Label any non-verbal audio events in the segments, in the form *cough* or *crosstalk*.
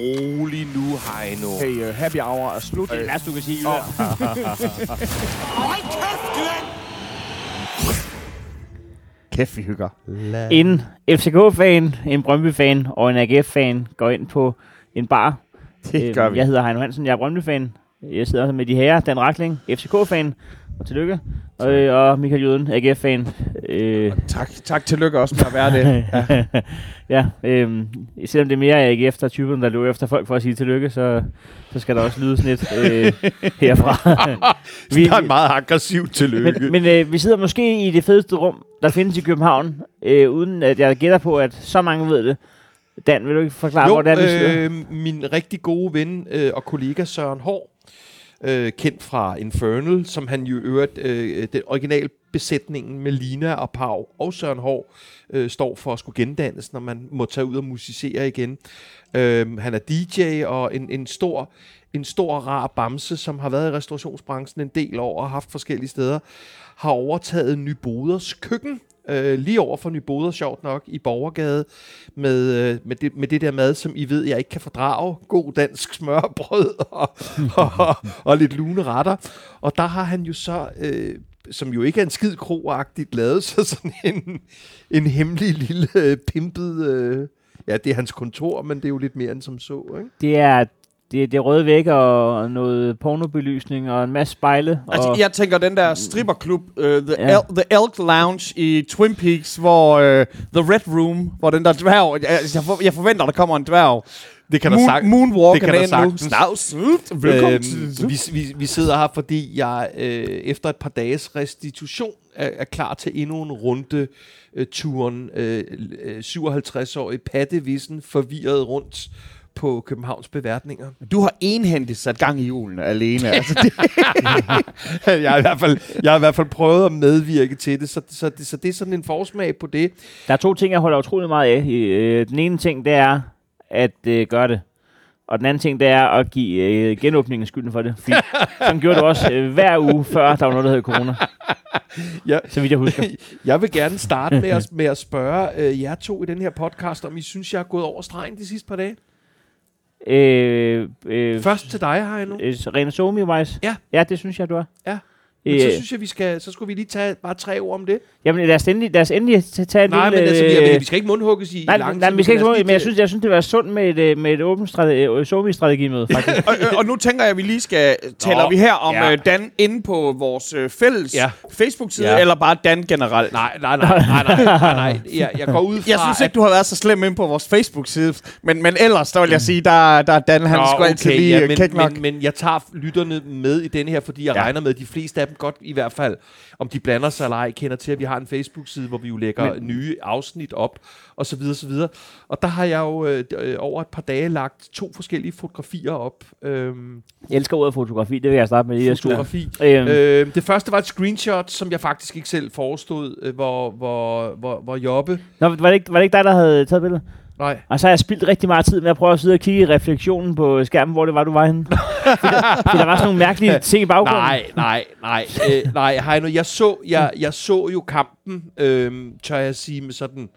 rolig nu, Heino. Hey, uh, happy hour er slut. Det er værste, du kan sige. *laughs* Hold kæft! Kæft, vi hygger. En FCK-fan, en Brøndby-fan og en AGF-fan går ind på en bar. Det Øhm, gør vi. Jeg hedder Heino Hansen, jeg er Brøndby-fan. Jeg sidder med de herrer, Dan Rakling, FCK-fan, og tillykke. Og, øh, og Michael Jøden, AGF-fan. Øh, Tak, tak tillykke også med at være det. *laughs* Ja. ja, øhm, selvom det er mere AGF, der er typen, der løber efter folk for at sige tillykke, så, så skal der også lyde sådan lidt øh, *laughs* herfra. *laughs* Vi har en meget aggressiv tillykke. Men, men øh, vi sidder måske i det fedeste rum, der findes i København, øh, uden at jeg gætter på, at så mange ved det. Dan, vil du ikke forklare, jo, hvor det er, vi sidder? øh, min rigtig gode ven øh, og kollega Søren Hård, øh, kendt fra Infernal, som han jo øvrigt, øh, den originale besætningen med Lina og Pau og Søren Hård øh, står for at skulle gendannes, når man må tage ud og musicere igen. Øh, han er DJ og en, en stor en stor rar bamse, som har været i restaurationsbranchen en del år og haft forskellige steder, har overtaget Nyboders køkken, øh, lige over for Nyboder, sjovt nok, i Borgergade, med, øh, med, det, med det der mad, som I ved, jeg ikke kan fordrage. God dansk smørbrød og, og, og, og lidt lune retter. Og der har han jo så, øh, som jo ikke er en skid kroagtigt, lavet så sådan en, en hemmelig lille øh, pimpet... Øh, ja, det er hans kontor, men det er jo lidt mere end som så, ikke? Det er det, det er røde vægge og noget pornobelysning og en masse spejle. Altså, og, jeg tænker den der stripperklub, uh, the, Ja. El- the Elk Lounge i Twin Peaks, hvor uh, The Red Room, hvor den der dværg, jeg, jeg, for, jeg forventer, der kommer en dværg. Det kan Moon, der sagt, moonwalker det kan der sagtens. Snavs. Velkommen Øhm, til... vi, vi, vi sidder her, fordi jeg øh, efter et par dages restitution er, er klar til endnu en runde øh, turen. Øh, øh, 57-årig Patte Vissen forvirret rundt på Københavns beværtninger. Du har enhændigt sat gang i julen alene. *laughs* altså, det, *laughs* jeg, har i hvert fald, jeg har i hvert fald prøvet at medvirke til det, så, så, det, så det er sådan en forsmag på det. Der er to ting, jeg holder utrolig meget af. Øh, Den ene ting, det er at øh, gøre det. Og den anden ting, det er at give øh, genåbningen skylden for det. Fordi, *laughs* som gjorde du også øh, hver uge, før der var noget, der hed corona. Ja. Så vidt jeg husker. Jeg vil gerne starte med at, med at spørge øh, jer to i den her podcast, om I synes, jeg er gået over stregen de sidste par dage. Øh, øh, Først til dig, Heino. øh, Rene Somi-wise? Ja. Ja, det synes jeg, du er. Ja. Øh, Men så synes jeg, vi skal, så skulle vi lige tage bare tre ord om det. jamen, lad os endelig, lad os endelig ta- tage en Nej, men lille... altså, vi, øh, vi skal ikke mundhugges i Nej, lang nej, tid, vi skal ikke os men jeg synes, jeg synes, det var sundt med et, øh, med et åbent strate, Somi-strategimøde, *laughs* faktisk. og, og, nu tænker jeg, at vi lige skal... Taler Nå, vi her om ja. Dan inde på vores øh, fælles Ja. Facebook-side, Ja. eller bare Dan generelt? Nej, nej, nej, nej, nej, nej, nej. Jeg, jeg går ud *laughs* fra, Jeg synes at- ikke, du har været så slem ind på vores Facebook-side, men, men ellers, så vil jeg sige, der, der er Dan, han Nå, skulle altid lige ja, men, men, men jeg tager lytterne med i denne her, fordi jeg. Ja. regner med, at de fleste af dem godt i hvert fald, om de blander sig eller ej, kender til, at vi har en Facebook-side, hvor vi jo lægger men, nye afsnit op, og så videre, så videre. Og der har jeg jo øh, øh, over et par dage lagt to forskellige fotografier op. Øhm, Jeg elsker ordet fotografi, det vil jeg starte med lige fotografi. Øhm, Øh, det første var et screenshot, som jeg faktisk ikke selv forestod, øh, hvor, hvor, hvor, hvor Jobbe... Nå, var det, ikke, var det ikke dig, der havde taget billedet? Nej, Og så har jeg spildt rigtig meget tid med at prøve at sidde og kigge i refleksionen på skærmen, hvor det var, du var henne. *laughs* fordi, der, der var sådan nogle mærkelige ting i baggrunden. Nej, nej, nej, øh, nej, Heino, jeg så, jeg, jeg så jo kampen, øh, tør jeg sige, med sådan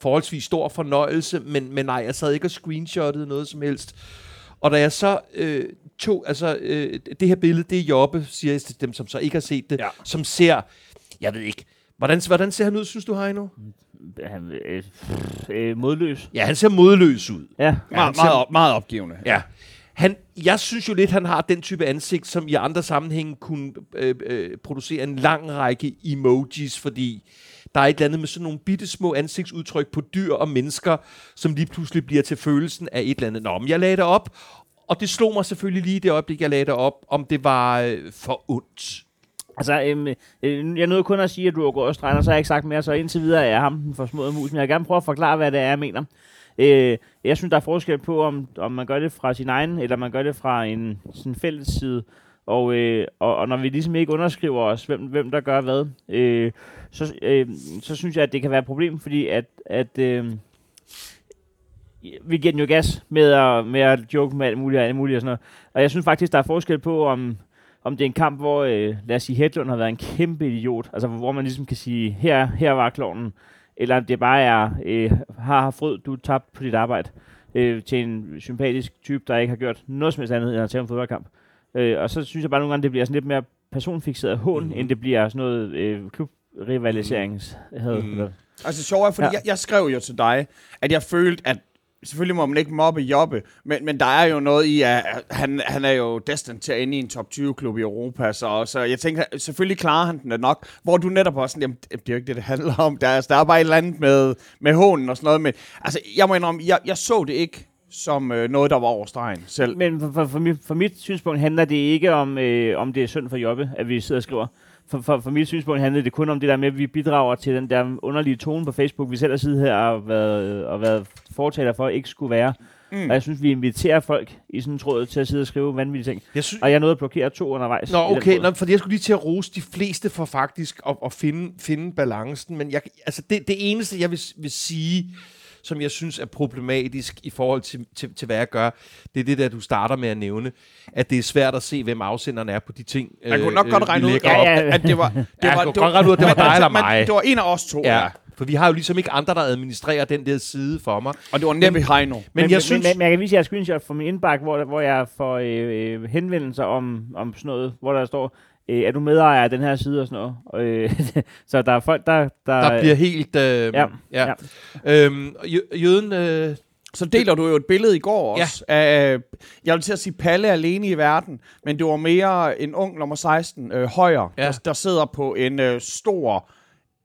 forholdsvis stor fornøjelse, men, men nej, jeg sad ikke og screenshottede noget som helst. Og da jeg så øh, tog, altså øh, det her billede, det er Jobbe, siger jeg til dem, som så ikke har set det, ja. Ja. som ser, jeg ved ikke, hvordan, hvordan ser han ud, synes du, Heino? Han, øh, øh, modløs. Ja, han ser modløs ud. Ja. meget, ser- meget, op, meget opgivende. Ja. Han, jeg synes jo lidt, han har den type ansigt, som i andre sammenhænge kunne øh, øh, producere en lang række emojis, fordi der er et eller andet med sådan nogle bitte små ansigtsudtryk på dyr og mennesker, som lige pludselig bliver til følelsen af et eller andet. Nå, men jeg lagde det op, og det slog mig selvfølgelig lige i det øjeblik, jeg lagde det op, om det var øh, for ondt. Altså, øhm, øh, jeg nåede kun at sige, at du er gået og så har jeg ikke sagt mere, så indtil videre er jeg ham den forsmåede mus, men jeg vil gerne prøve at forklare, hvad det er, jeg mener. Øh, jeg synes, der er forskel på, om, om man gør det fra sin egen, eller man gør det fra en sådan fælles side. Og, øh, og, og når vi ligesom ikke underskriver os, hvem, hvem der gør hvad, øh, så, øh, så synes jeg, at det kan være et problem, fordi at, at øh, vi giver den jo gas med at, med at joke med alt muligt og alt muligt og sådan noget. Og jeg synes faktisk, der er forskel på, om, om det er en kamp, hvor, øh, lad os sige, Hedlund har været en kæmpe idiot, altså hvor man ligesom kan sige, her, her var klovnen, eller det bare er, øh, har frød, du tabt på dit arbejde. øh, til en sympatisk type, der ikke har gjort noget som helst andet end at tage en fodboldkamp. Øh, og så synes jeg bare nogle gange, det bliver sådan lidt mere personfixeret hån, mm. end det bliver sådan noget øh, klubrivaliseringshad. Mhm. Mm. Altså sjovt er, fordi. Ja. jeg, jeg skrev jo til dig, at jeg følte, at selvfølgelig må man ikke mobbe Jobbe, men, men der er jo noget i, at han, han er jo destined til at ende i en top 20-klub i Europa, så, så jeg tænker, selvfølgelig klarer han den nok, hvor du netop også sådan, jamen, det er jo ikke det, det handler om, der, altså, der er bare et eller andet med, med hånen og sådan noget, men altså, jeg må indrømme, jeg, jeg så det ikke som øh, noget, der var over stregen selv. Men for, for, for, mit, for mit synspunkt handler det ikke om, øh, om det er synd for Jobbe, at vi sidder og skriver. For, for, for mit synspunkt handler det kun om det der med, at vi bidrager til den der underlige tone på Facebook, vi selv har siddet her og været, og været fortaler for, ikke skulle være. Mm. Og jeg synes, vi inviterer folk i sådan en tråd til at sidde og skrive vanvittige ting. Jeg synes, Og jeg nåede at blokere to undervejs. Nå, okay. Nå, fordi jeg skulle lige til at rose de fleste for faktisk at, at finde, finde balancen, men jeg, altså det, det eneste, jeg vil, vil sige, som jeg synes er problematisk i forhold til, til, til, hvad jeg gør, det er det der, du starter med at nævne, at det er svært at se, hvem afsenderen er på de ting, Man kunne nok godt vi regne ud, op. Ja, ja. at det var... Det jeg var, kunne godt regne ud, at det var dig eller mig. Det var en af os to, ja. Ja, for vi har jo ligesom ikke andre, der administrerer den der side for mig. Og det var næppe Heino. Men, Men, jeg men, synes... men, men jeg kan vise jer et screenshot fra min indbakke, hvor, hvor jeg får øh, øh, henvendelser om, om sådan noget, hvor der står, øh, er du medejer af den her side og sådan noget. Øh, *laughs* så der er folk, der... Der, der bliver helt... Øh, Ja, ja. Øhm, og jø- jøden... Øh, Så deler du jo et billede i går Ja. også af, jeg vil til at sige Palle alene i verden, men det var mere en ung nummer 16, øh, højre, Ja. der, der sidder på en øh, stor,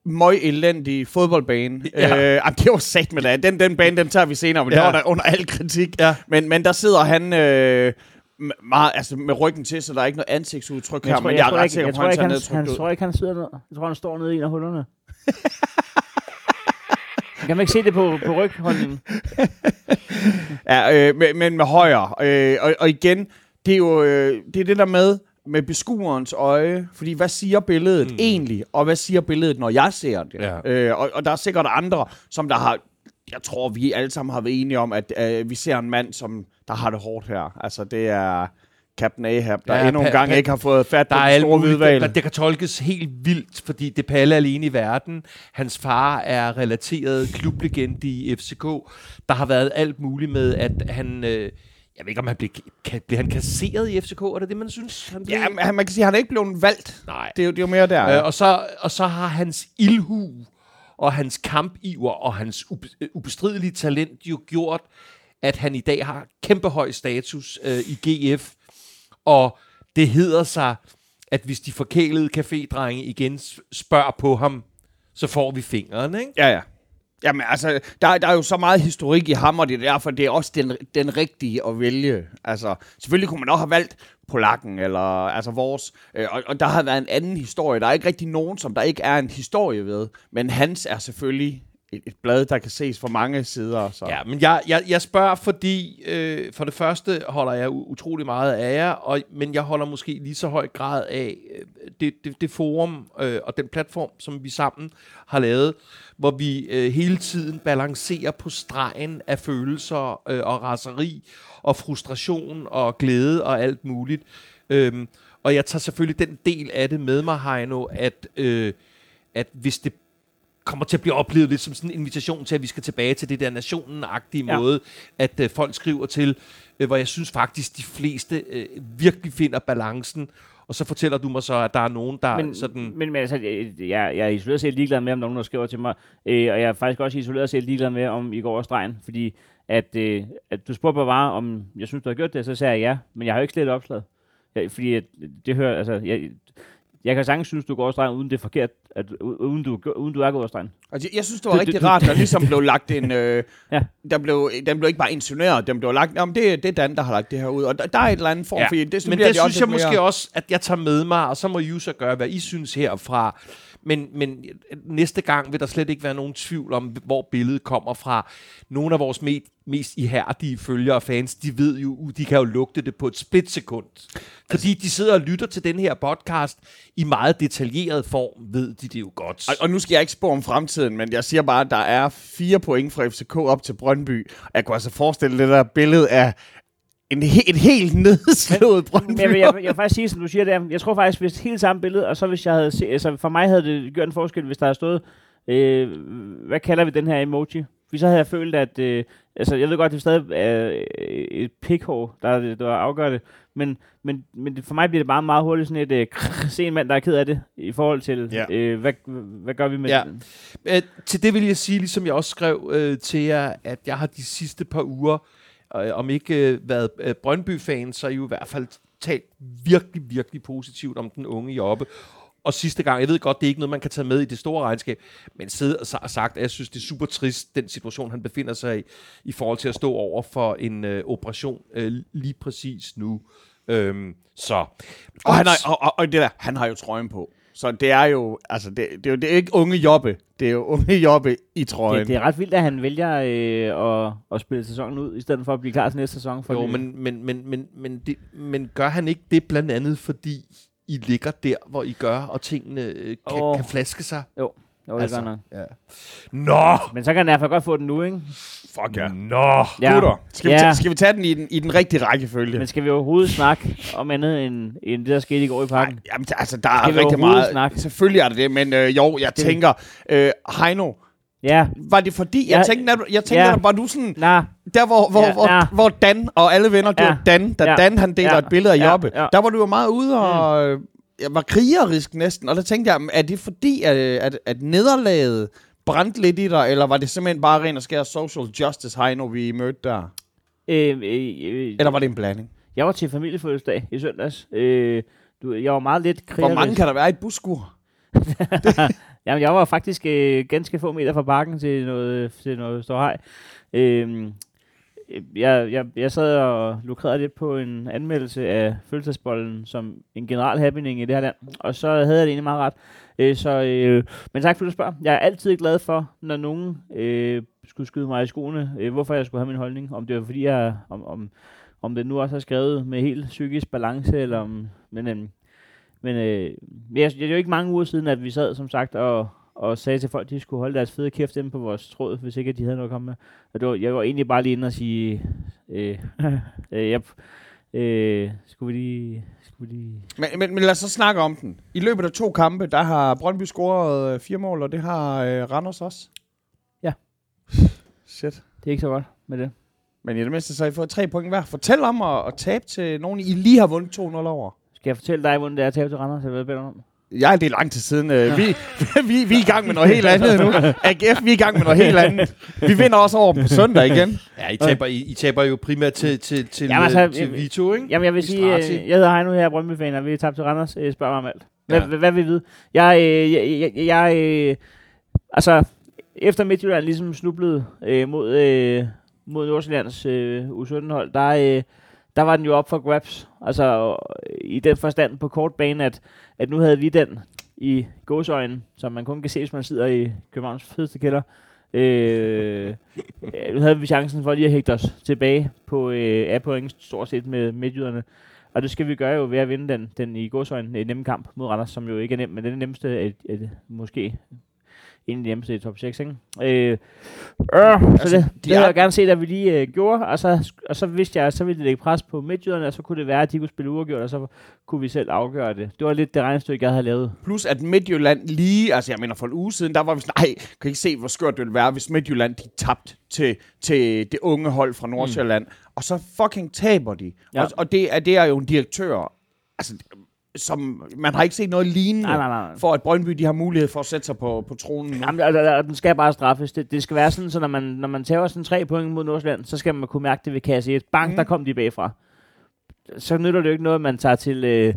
møg elendig fodboldbane. Ja. Øh, jamen, det var sat med det. Den, den bane, den tager vi senere, men ja. Ja. det var der under al kritik. Ja. Men, men der sidder han... Øh, meget, altså med ryggen til, så der er ikke noget ansigtsudtryk her, jeg tror, men jeg, er ret ikke, sikker jeg på, at han ikke, tager han, nedtrykt ud. tror ikke, han sidder ned. Jeg tror, han står nede i en af hullerne. *laughs* kan man ikke se det på, på rygholdningen? Ja, øh, men, men med højre. Øh, og, og igen, det er jo øh, det, er det der med, med beskuerens øje. Fordi hvad siger billedet mm. egentlig, og hvad siger billedet, når jeg ser det? Ja. Øh, og, og der er sikkert andre, som der har... Jeg tror, vi alle sammen har været enige om, at øh, vi ser en mand, som der har det hårdt her. Altså, det er Captain Ahab, der Ja, endnu en gang ikke har fået fat på Der er den store hvidval. der, det kan tolkes helt vildt, fordi det Palle alene i verden. Hans far er relateret klublegende i FCK. Der har været alt muligt med, at han... Øh, jeg ved ikke, om han blev, kan, blev han kasseret i FCK? Er det det, man synes? Han blev? Ja, man kan sige, at han er ikke blevet valgt. Nej. Det er jo, det er jo mere der. Øh, og, så, og så har hans ildhu og hans kampiver og hans øh, ubestridelige talent jo gjort, at han i dag har kæmpe høj status øh, i GF. Og det hedder sig, at hvis de forkælede cafédrenge igen spørger på ham, så får vi fingeren, ikke? Ja, ja. Jamen altså, der, der er jo så meget historik i ham, og det er derfor, det er også den, den rigtige at vælge. Altså, selvfølgelig kunne man også have valgt polakken, eller altså vores, øh, og, og der har været en anden historie. Der er ikke rigtig nogen, som der ikke er en historie ved, men hans er selvfølgelig et, et blad, der kan ses fra mange sider. Så. Ja, men jeg, jeg, jeg spørger, fordi øh, for det første holder jeg utrolig meget af jer, og, men jeg holder måske lige så høj grad af øh, det, det, det forum øh, og den platform, som vi sammen har lavet, hvor vi øh, hele tiden balancerer på stregen af følelser øh, og raseri og frustration og glæde og alt muligt. Øh, og jeg tager selvfølgelig den del af det med mig, Heino, at, øh, at hvis det kommer til at blive oplevet lidt som sådan en invitation til, at vi skal tilbage til det der nationen-agtige ja. Måde, at øh, folk skriver til, øh, hvor jeg synes faktisk, de fleste øh, virkelig finder balancen, og så fortæller du mig så, at der er nogen, der Men, sådan... men, men altså, jeg, jeg, er isoleret set ligeglad med, om der er nogen, der skriver til mig. Øh, og jeg er faktisk også isoleret set ligeglad med, om I går over stregen. Fordi at, øh, at du spurgte mig bare, om jeg synes, du har gjort det, så sagde jeg ja. Men jeg har jo ikke slet opslaget. Ja, fordi at, det hører, altså, jeg, jeg kan sagtens synes, du går over stregen, uden det er forkert, at, uden, du, uden du er gået over stregen. Altså, jeg synes, det var Det- rigtig det- rart, der ligesom blev lagt en... Øh, *laughs* Ja. der blev, den blev ikke bare insinueret, den blev lagt... Jamen, det, det er Dan, der har lagt det her ud. Og der, der er et eller andet form for... Det, men det også synes jeg mere- måske også, at jeg tager med mig, og så må så gøre, hvad I synes herfra. Men, men næste gang vil der slet ikke være nogen tvivl om, hvor billedet kommer fra. Nogle af vores me- mest ihærdige følgere og fans, de ved jo, de kan jo lugte det på et splitsekund. Fordi de sidder og lytter til den her podcast i meget detaljeret form, ved de det jo godt. Og, og nu skal jeg ikke spå om fremtiden, men jeg siger bare, at der er fire point fra FCK op til Brøndby. Jeg kunne altså forestille det der billede af en he- et helt *laughs* nedslået Brøndby. Men jeg, vil- jeg, vil- jeg vil faktisk sige, som du siger der, jeg tror faktisk, hvis helt samme billede, og så hvis jeg havde set, altså for mig havde det gjort en forskel, hvis der havde stået, øh, hvad kalder vi den her emoji? Fordi så havde jeg følt, at... Øh, altså, jeg ved godt, det er stadig er øh, et pikhår, der, der afgør det. Men, men, men for mig bliver det bare meget hurtigt sådan et... Øh, se en mand, der er ked af det, i forhold til... Ja. Øh, hvad, hvad gør vi med Ja. det? Øh, til det vil jeg sige, ligesom jeg også skrev øh, til jer, at jeg har de sidste par uger, øh, om ikke øh, været øh, Brøndby-fan, så er I jo i hvert fald talt virkelig, virkelig positivt om den unge Jobbe. Og sidste gang, jeg ved godt, det er ikke noget, man kan tage med i det store regnskab, men siddet og sa- sagt, at jeg synes, det er super trist, den situation, han befinder sig i, i forhold til at stå over for en øh, operation øh, lige præcis nu. Øhm, så. Og, han har, og, og, og det der, han har jo trøjen på. Så det er jo, altså, det, det, er jo det er ikke unge jobbe. Det er jo unge jobbe i trøjen. Det, det er ret vildt, at han vælger øh, at, at spille sæsonen ud, i stedet for at blive klar til næste sæson. For Jo, men, men, men, men, men, det, men gør han ikke det blandt andet, fordi I ligger der, hvor I gør, og tingene øh, kan, Åh. kan flaske sig? Jo, jo det Altså, nok. Ja. Nå! Men så kan han i hvert fald godt få den nu, ikke? Fuck ja. Nå! Ja. Gutter, skal, vi Ja. tage, skal vi tage den i den, i den rigtige rækkefølge? Men skal vi overhovedet snakke om andet end, end det, der skete i går i parken? Nej, jamen, altså, der er Skal vi rigtig meget. snakke? Selvfølgelig er det det, men øh, jo, jeg Det- tænker, øh, Heino, Ja, var det fordi, jeg Ja. tænkte, at, jeg tænkte, Ja. at var du sådan, nej. der hvor, hvor, Ja, hvor, ja. hvor Dan og alle venner gjorde Dan, da Ja. Dan han deler Ja. et billede af Ja. Jobbe, Ja. der var du jo meget ude og øh, jeg var krigerisk næsten, og der tænkte jeg, er det fordi, at, at, at nederlaget brændte lidt i dig, eller var det simpelthen bare ren og skær social justice, Heino, vi mødte der? Øh, øh, øh, Eller var det en blanding? jeg var til familiefødselsdag i søndags. Øh, du, jeg var meget lidt Hvor krigerisk. mange kan der være i et buskur? *laughs* Jamen, jeg var faktisk øh, ganske få meter fra parken til noget, til noget ståhej. Øh, Øh, jeg, jeg, jeg sad og lukrede lidt på en anmeldelse af fødselsbolden som en general happening i det her land, og så havde jeg det egentlig meget ret. Øh, så, øh, men tak fordi du spørger. Jeg er altid glad for, når nogen øh, skulle skyde mig i skoene, øh, hvorfor jeg skulle have min holdning. Om det var fordi, jeg, om, om, om det nu også er skrevet med helt psykisk balance, eller om, men, øhm, øh, men øh, jeg, det er jo ikke mange uger siden, at vi sad, som sagt, og, og sagde til folk, at de skulle holde deres fede kæft inde på vores tråd, hvis ikke de havde noget at komme med. Og det var, jeg var egentlig bare lige inde og sige, øh, *laughs* øh, jeg, øh, skulle vi lige, skulle vi lige... Men, men, men lad os så snakke om den. I løbet af to kampe, der har Brøndby scoret øh, fire mål, og det har øh, Randers også. Ja. *sighs* Shit. Det er ikke så godt med det. Men i det mindste, så har I fået tre point hver. Fortæl om at, at tabe til nogen, I lige har vundet 2-0 over. Skal jeg fortælle dig, hvordan det er at tabe til Randers, eller hvad bedre om? Ja, det er lang tid siden. Øh, vi, *laughs* vi, vi er i gang med noget helt andet nu. *laughs* AGF, vi er i gang med noget helt andet. Vi vinder også over på søndag igen. Ja, I taber, I, I taber jo primært til, til, til, Jamen, Jamen, altså, til jeg- Vito, ikke? Jamen, jeg vil sige, øh, jeg hedder Heino her, jeg er Brøndby-fan, og vi er tabt til Randers. Øh, spørg mig om alt. Hvad, Ja. ja. hvad vil I vide? Jeg, øh, jeg, jeg, jeg øh, altså, efter Midtjylland ligesom snublede øh, mod, øh, mod Nordsjællands øh, U17-hold, der, øh, der var den jo op for grabs. Altså, i den forstand på kort bane, at, at nu havde vi den i gåsøjen, som man kun kan se, hvis man sidder i Københavns fedeste kælder. Øh, nu havde vi chancen for lige at hægte os tilbage på øh, af point stort set med midtjyderne. Og det skal vi gøre jo ved at vinde den, den i gåsøjen nemme kamp mod Randers, som jo ikke er nem, men den er nemmeste, at, er, måske en af de nemmeste i top 6, ikke? Øh, øh, så Altså, det, de det havde er- jeg gerne set, at vi lige øh, gjorde, og så, og så vidste jeg, at så ville det lægge pres på midtjyderne, og så kunne det være, at de kunne spille uafgjort, og så kunne vi selv afgøre det. Det var lidt det regnestykke, jeg havde lavet. Plus at Midtjylland lige, altså jeg mener for en uge siden, der var vi sådan, nej, kan I ikke se, hvor skørt det ville være, hvis Midtjylland de tabte til, til det unge hold fra Nordsjælland. Mm. Og så fucking taber de. Ja. Ja. Og, og det, er, det er jo en direktør, altså, som man har ikke set noget lignende, Nej, nej, nej. for at Brøndby de har mulighed for at sætte sig på, på tronen. Jamen, altså, altså, den skal bare straffes. Det, det skal være sådan, så når man, når man tager sådan tre point mod Nordsjælland, så skal man kunne mærke det ved kasse 1. Bang, mm. der kom de bagfra. Så nytter det jo ikke noget, at man tager til øh,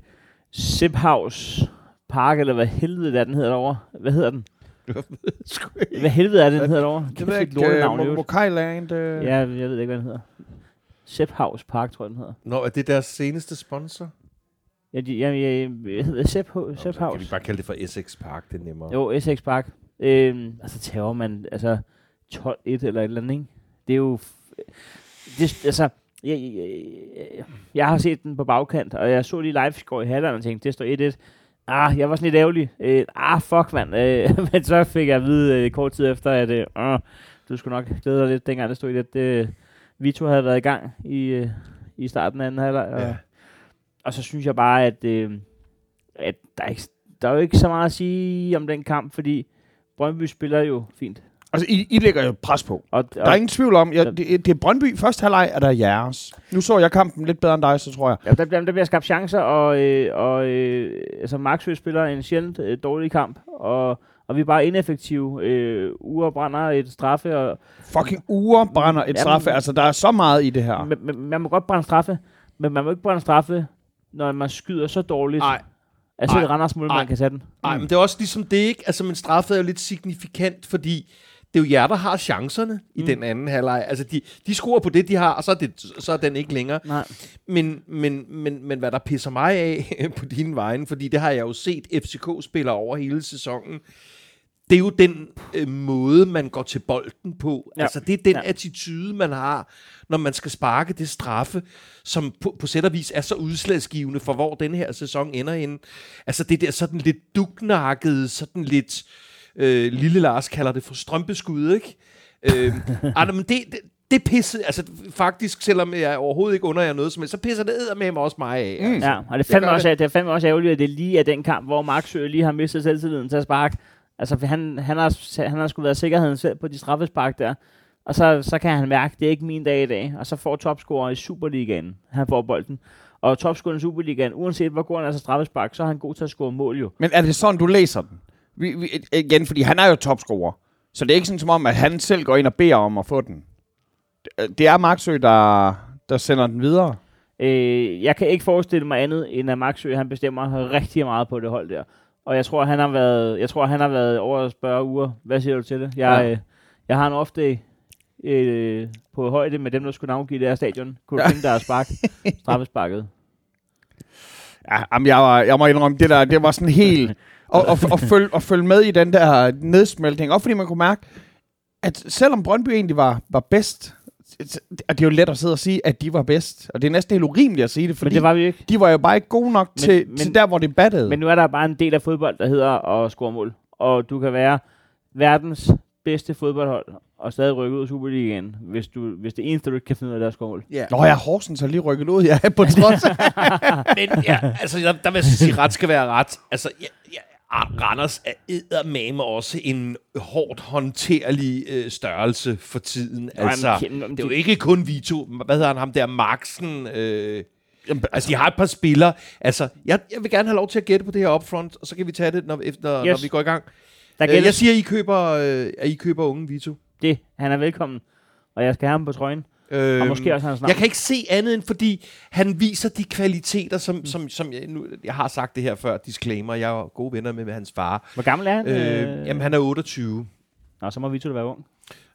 Siphaus Park, eller hvad helvede det er, den hedder derovre. Hvad hedder den? *laughs* Hvad helvede er det, den hedder derovre? det ved et lortenavn, i ikke, øvrigt. Mokailand, øh, Ja, jeg ved ikke, hvad den hedder. Siphaus Park, tror jeg, den hedder. Nå, er det deres seneste sponsor? Ja, de, ja, jeg, jeg hedder Nå, så Siphaus. kan vi bare kalde det for Essex Park, det er nemmere. Jo, SX Park. Øhm, altså tager man altså 12-1 eller et eller andet, ikke? Det er jo... Det, altså, jeg, jeg, jeg, jeg har set den på bagkant, og jeg så lige live i går i halvdelen og tænkte, det står 1-1. Ah, jeg var sådan lidt ærgerlig. Øh, ah, fuck, mand. Øh, *laughs* men så fik jeg at vide øh, kort tid efter, at øh, du skulle nok glæde dig lidt, dengang det stod 1-1. Øh, Vito havde været i gang i, øh, i starten af anden halvleg. Ja. Og så synes jeg bare, at, øh, at der, er ikke, der er jo ikke så meget at sige om den kamp, fordi Brøndby spiller jo fint. Altså, I, I lægger jo pres på. Og, Der er ingen tvivl om, jeg, det, det er Brøndby første halvleg, er der jeres. Nu så jeg kampen lidt bedre end dig, så tror jeg. Ja, der, der, der bliver skabt chancer, og, øh, og øh, altså Maxø spiller en sjældent øh, dårlig kamp, og, og vi er bare ineffektive. Øh, Ure brænder et straffe, og Fucking uger brænder et Jamen- straffe. Altså, der er så meget i det her. man, man, man må godt brænde straffe, men man må ikke brænde straffe, når man skyder så dårligt, Nej. selv Nej. Randers mål, man kan sætte den. Nej, men det er også ligesom det, ikke? Altså, men straffet er jo lidt signifikant, fordi det er jo jer, der har chancerne i Mm. den anden halvleg. Altså, de, de scorer på det, de har, og så er, det, så er den ikke længere. Nej. Men, men, men, men hvad der pisser mig af *laughs* på dine vegne, fordi det har jeg jo set FCK spiller over hele sæsonen, det er jo den øh, måde, man går til bolden på. Ja. Altså, det er den Ja. attitude, man har, når man skal sparke det straffe, som på, på sæt og vis er så udslagsgivende for, hvor den her sæson ender henne. Altså, det der sådan lidt dugnakkede, sådan lidt... Øh, Lille Lars kalder det for strømpeskud, ikke? *laughs* Øh, ej, men det, det, det pissede, altså faktisk, selvom jeg overhovedet ikke under jer noget som helst, så pisser det med mig også mig af. Mm. Altså. Ja, og det er fandme også, det er fandme også ærgerligt, at det lige er den kamp, hvor Maxø lige har mistet selvtilliden til at sparke. Altså, han, han, har, han har sgu været sikkerheden selv på de straffespark der. Og så, så kan han mærke, at det er ikke min dag i dag. Og så får topscorer i Superligaen. Han får bolden. Og topscorer i Superligaen, uanset hvor god han er til straffespark, så er han god til at score mål jo. Men er det sådan, du læser den? Vi, vi, igen, fordi han er jo topscorer. Så det er ikke sådan som om, at han selv går ind og beder om at få den. Det- Det er Maxø, der, der sender den videre. Øh, jeg kan ikke forestille mig andet, end at Maxø han bestemmer rigtig meget på det hold der. Og jeg tror, han har været, jeg tror, han har været over at spørge uger. Hvad siger du til det? Jeg, Ja. øh, jeg har en ofte øh, på højde med dem, der skulle navngive det her stadion. Kunne du Ja. finde der er spark? *laughs* Straffesparket. Ja, jamen, jeg, var, jeg må indrømme, det der, det var sådan helt... Og, og, og, følge, og følge med i den der nedsmeltning. Også fordi man kunne mærke, at selvom Brøndby egentlig var, var bedst, og det er jo let at sidde og sige, at de var bedst. Og det er næsten helt urimeligt at sige det, fordi Men det var vi ikke. de var jo bare ikke gode nok Men- til, men- til der, hvor det battede. Men nu er der bare en del af fodbold, der hedder at score mål. Og du kan være verdens bedste fodboldhold og stadig rykke ud af Superligaen, hvis, du, hvis det eneste, du ikke kan finde ud af, det er at score mål. Ja. Nå ja, Horsens har lige rykket ud, ja, på trods. *laughs* Men ja, altså, der, der vil jeg sige, ret skal være ret. Altså, ja, ja, Randers er eddermame også en hårdt håndterlig øh, størrelse for tiden. Altså, men- det er jo ikke kun Vito. Hvad hedder han ham der? Maxen? Øh, Jamen, altså, de har et par spillere. Altså, jeg, jeg vil gerne have lov til at gætte på det her upfront, og så kan vi tage det, når, efter, yes. Når vi går i gang. Der Øh, gælder jeg siger, I køber, øh, at I køber unge Vito. det. Han er velkommen. Og jeg skal have ham på trøjen. Øhm, Og måske også hans navn. Jeg kan ikke se andet end, fordi han viser de kvaliteter, som, som, som jeg, nu, jeg har sagt det her før, disclaimer, jeg er gode venner med, med hans far. Hvor gammel er han? Øh, jamen, han er 28. Nå, så må vi to da være ung.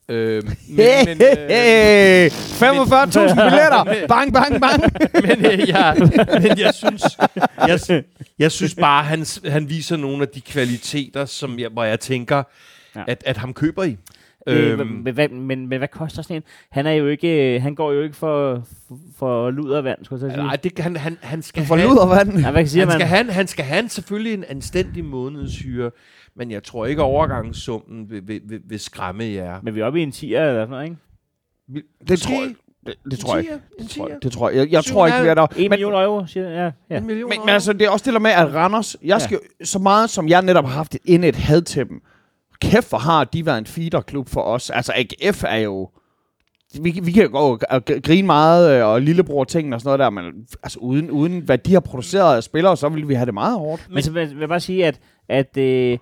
Øh, *laughs* men, Hey, men, øh, hey. 45.000 billetter. Bang, bang, bang. *laughs* men, øh, jeg, men jeg synes, jeg, jeg synes bare, han, han viser nogle af de kvaliteter, som jeg, hvor jeg tænker, ja. at, at ham køber I. Øh, Øhm, men, hvad, men, men hvad koster sådan en? Han er jo ikke, han går jo ikke for, for, for ludervand, skulle jeg så sige. nej, det, han, han, han skal For have, luder vand. Ja, hvad siger han, skal man? have, han skal have en, selvfølgelig en anstændig månedshyre, men jeg tror ikke, overgangssummen vil, vil, vil, vil skræmme jer. Men vi er oppe i en 10'er eller sådan noget, ikke? Det tror jeg. Det, det tror jeg ikke. En Det tror jeg, det tror jeg. Jeg, tror ikke, vi er der. 1 million euro, siger jeg. Ja, ja. En million Men, men altså, det er også det der med, at Randers, jeg skal, ja. så meget som jeg netop har haft et ind et had til dem, kæft hvor har de været en feederklub for os. Altså AGF er jo, vi, vi kan jo gå og grine meget, øh, og lillebror ting og sådan noget der, men altså uden, uden hvad de har produceret af spillere, så ville vi have det meget hårdt. Men så vil vil jeg bare sige, at, at øh,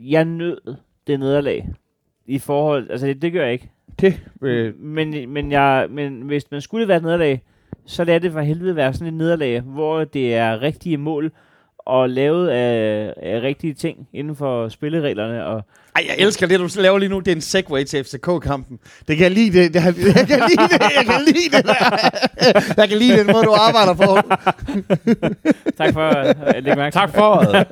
jeg nød det nederlag. I forhold, altså det, det gør jeg ikke. Det, øh, Men, men, jeg, men hvis man skulle være et nederlag, så lad det for helvede være sådan et nederlag, hvor det er rigtige mål og lavet af, af rigtige ting inden for spillereglerne. Og, ej, jeg elsker det, du laver lige nu. Det er en segway til FCK-kampen. Det kan jeg lide. Det, det, *laughs* jeg kan lide det. Jeg kan lide det. Der. *laughs* Jeg kan lide den måde, du arbejder på. *laughs* tak for at lægge mærke. Tak for det.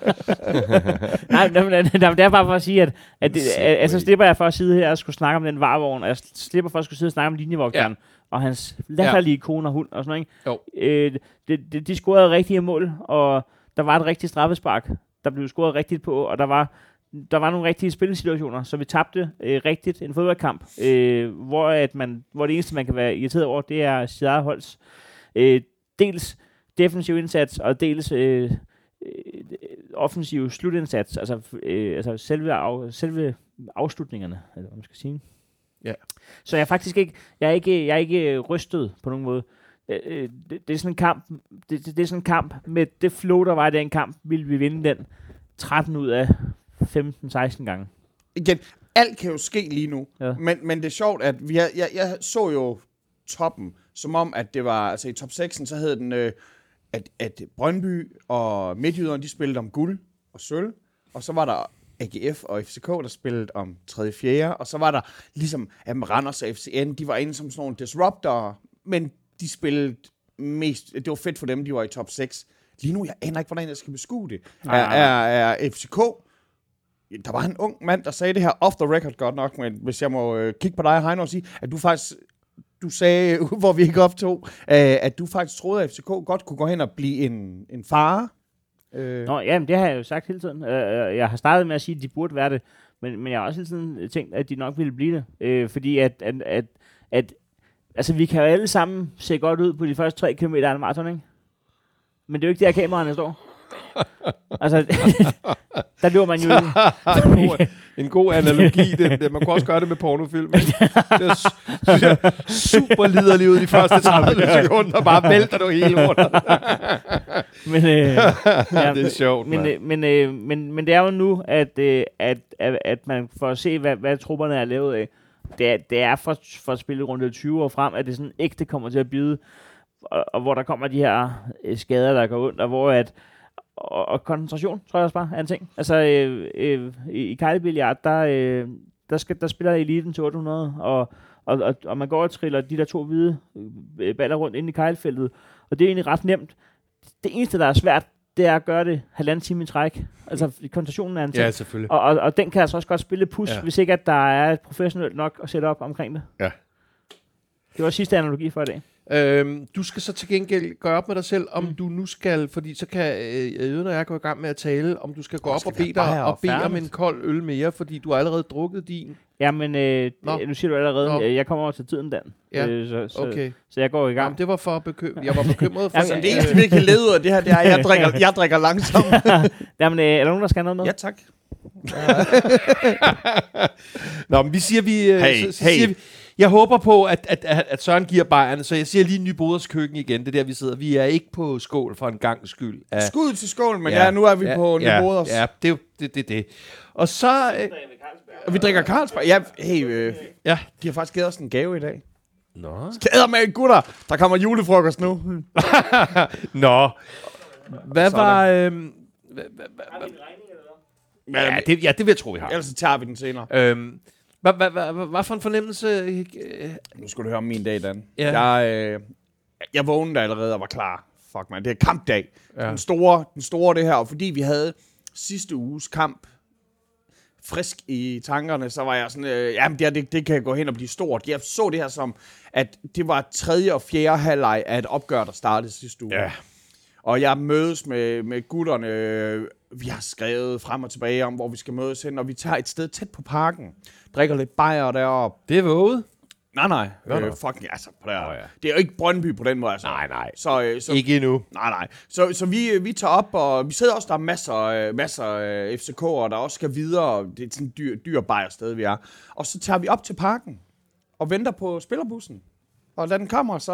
Nej, men, men, men, det er bare for at sige, at, at, det, at, at så slipper jeg for at sidde her og skulle snakke om den varevogn, og jeg slipper for at skulle sidde og snakke om linjevogteren, ja. og hans latterlige ja. kone og hund og sådan noget. Ikke? Øh, det, det, de scorede rigtige mål, og der var et rigtigt straffespark, der blev scoret rigtigt på, og der var der var nogle rigtige spillesituationer, så vi tabte øh, rigtigt en fodboldkamp, øh, hvor, at man, hvor det eneste, man kan være irriteret over, det er eget holds. Øh, dels defensiv indsats, og dels øh, øh, offensive slutindsats, altså, øh, altså selve, af, selve afslutningerne, eller hvad man skal sige. Ja. Så jeg er faktisk ikke, jeg er ikke, jeg er ikke rystet på nogen måde. Øh, øh, det, det, er sådan en kamp, det, det, det er sådan en kamp, med det flow, der var i den kamp, ville vi vinde den 13 ud af 15-16 gange. Igen, alt kan jo ske lige nu. Ja. Men, men det er sjovt, at vi har, jeg, jeg så jo toppen, som om, at det var, altså i top 6'en, så hed den, øh, at, at Brøndby og Midtjyderne, de spillede om guld og sølv, og så var der AGF og FCK, der spillede om 3. 4. Og så var der ligesom, at Randers og FCN, de var inde som sådan nogle disruptorer, men de spillede mest, det var fedt for dem, de var i top 6. Lige nu, jeg aner ikke, hvordan jeg skal beskue det. Nej, er, er, er FCK, der var en ung mand, der sagde det her off the record godt nok, men hvis jeg må øh, kigge på dig, Heino, og sige, at du faktisk, du sagde, *laughs* hvor vi ikke optog, øh, at du faktisk troede, at FCK godt kunne gå hen og blive en, en fare. Øh, Nå, ja, men det har jeg jo sagt hele tiden. Øh, øh, jeg har startet med at sige, at de burde være det, men, men jeg har også hele tiden tænkt, at de nok ville blive det. Øh, fordi at, at, at, at, altså vi kan jo alle sammen se godt ud på de første tre kilometer af en maraton, ikke? Men det er jo ikke der, kameraerne står. *laughs* altså, *laughs* der løber man jo... *laughs* god- en god analogi. Det, det, man kunne også gøre det med pornofilm. Det er, s- synes jeg, super liderlig ud de første 30 sekunder, bare vælter du hele rundt. men, øh, ja, det er sjovt, men, øh, men, øh, men, men det er jo nu, at, øh, at, at, at man får at se, hvad, hvad trupperne er lavet af. Det er, det er for, for at spille rundt 20 år frem, at det sådan ægte kommer til at bide. Og, og hvor der kommer de her øh, skader, der går ondt, og hvor at og, og koncentration, tror jeg også bare, er en ting. Altså, øh, øh, i, i kejlebilliard, der, øh, der, skal, der spiller eliten til 800, og, og, og, og man går og triller de der to hvide øh, baller rundt ind i kejlefeltet, og det er egentlig ret nemt. Det eneste, der er svært, det er at gøre det halvanden time i træk. Altså, koncentrationen er en ting. Ja, selvfølgelig. Og, og, og den kan altså også godt spille pus, Ja. hvis ikke at der er et professionelt nok at sætte op omkring det. Ja. Det var sidste analogi for i dag. Øhm, du skal så til gengæld gøre op med dig selv, om mm. du nu skal, fordi så kan øh, Jøden og jeg gå i gang med at tale, om du skal gå op skal og bede dig og bede om en kold øl mere, fordi du har allerede drukket din. Jamen, øh, Nå. nu siger du allerede, Nå. øh, jeg kommer over til tiden, Dan. Ja, Øh, så, så, Okay. så jeg går i gang. Jamen, det var for bekym- jeg var bekymret for... Jamen, så det eneste, vi kan lede ud af det her, det er, at jeg drikker, jeg drikker langsomt. *laughs* Jamen, øh, er der nogen, der skal have noget med? ja, tak. *laughs* Nå, men vi siger, vi... øh, Hey, så, så hey. Siger vi jeg håber på, at, at, at, at Søren giver bajerne, så jeg siger lige Nyboders køkken igen. Det er der, vi sidder. Vi er ikke på skål for en gang skyld. Af, Skud til skål, men ja, nu er vi på ja, Nyborgers. Ja, det er det, det, det. Og så... Øh, Og vi drikker Carlsberg. Ja, hey, øh, ja. de har faktisk givet os en gave i dag. Nå. Gæder med gutter, der kommer julefrokost nu. *laughs* Nå. Hvad Sådan. var... Øh, ja, det, ja, det vil jeg tro, vi har. Ellers så tager vi den senere. Øhm, hvad, hvad, hvad, hvad for en fornemmelse... Øh, Nu skal du høre om min dag, Dan. Ja. Jeg, øh, jeg vågnede allerede og var klar. Fuck, man. Det er kampdag. Ja. Ja. Den, store, den store det her. Og fordi vi havde sidste uges kamp frisk i tankerne, så var jeg sådan, øh, jamen det, her, det, det kan gå hen og blive stort. Jeg så det her som, at det var tredje og fjerde halvleg af et opgør, der startede sidste uge. Ja. Og jeg mødes med, med gutterne. Vi har skrevet frem og tilbage om, hvor vi skal mødes hen, og vi tager et sted tæt på parken. Drikker lidt bajer deroppe. det er våget. Nej, nej. Nå. Øh, fucking, altså, på Nå, oh, ja. det er jo ikke Brøndby på den måde, altså. Nej, nej. Så, øh, så, Ikke endnu. Nej, nej. Så, så vi, vi tager op, og vi sidder også, der er masser, øh, masser af FCK'er, der også skal videre. Det er sådan et dyr, dyr sted, vi er. Og så tager vi op til parken, og venter på spillerbussen. Og da den kommer, så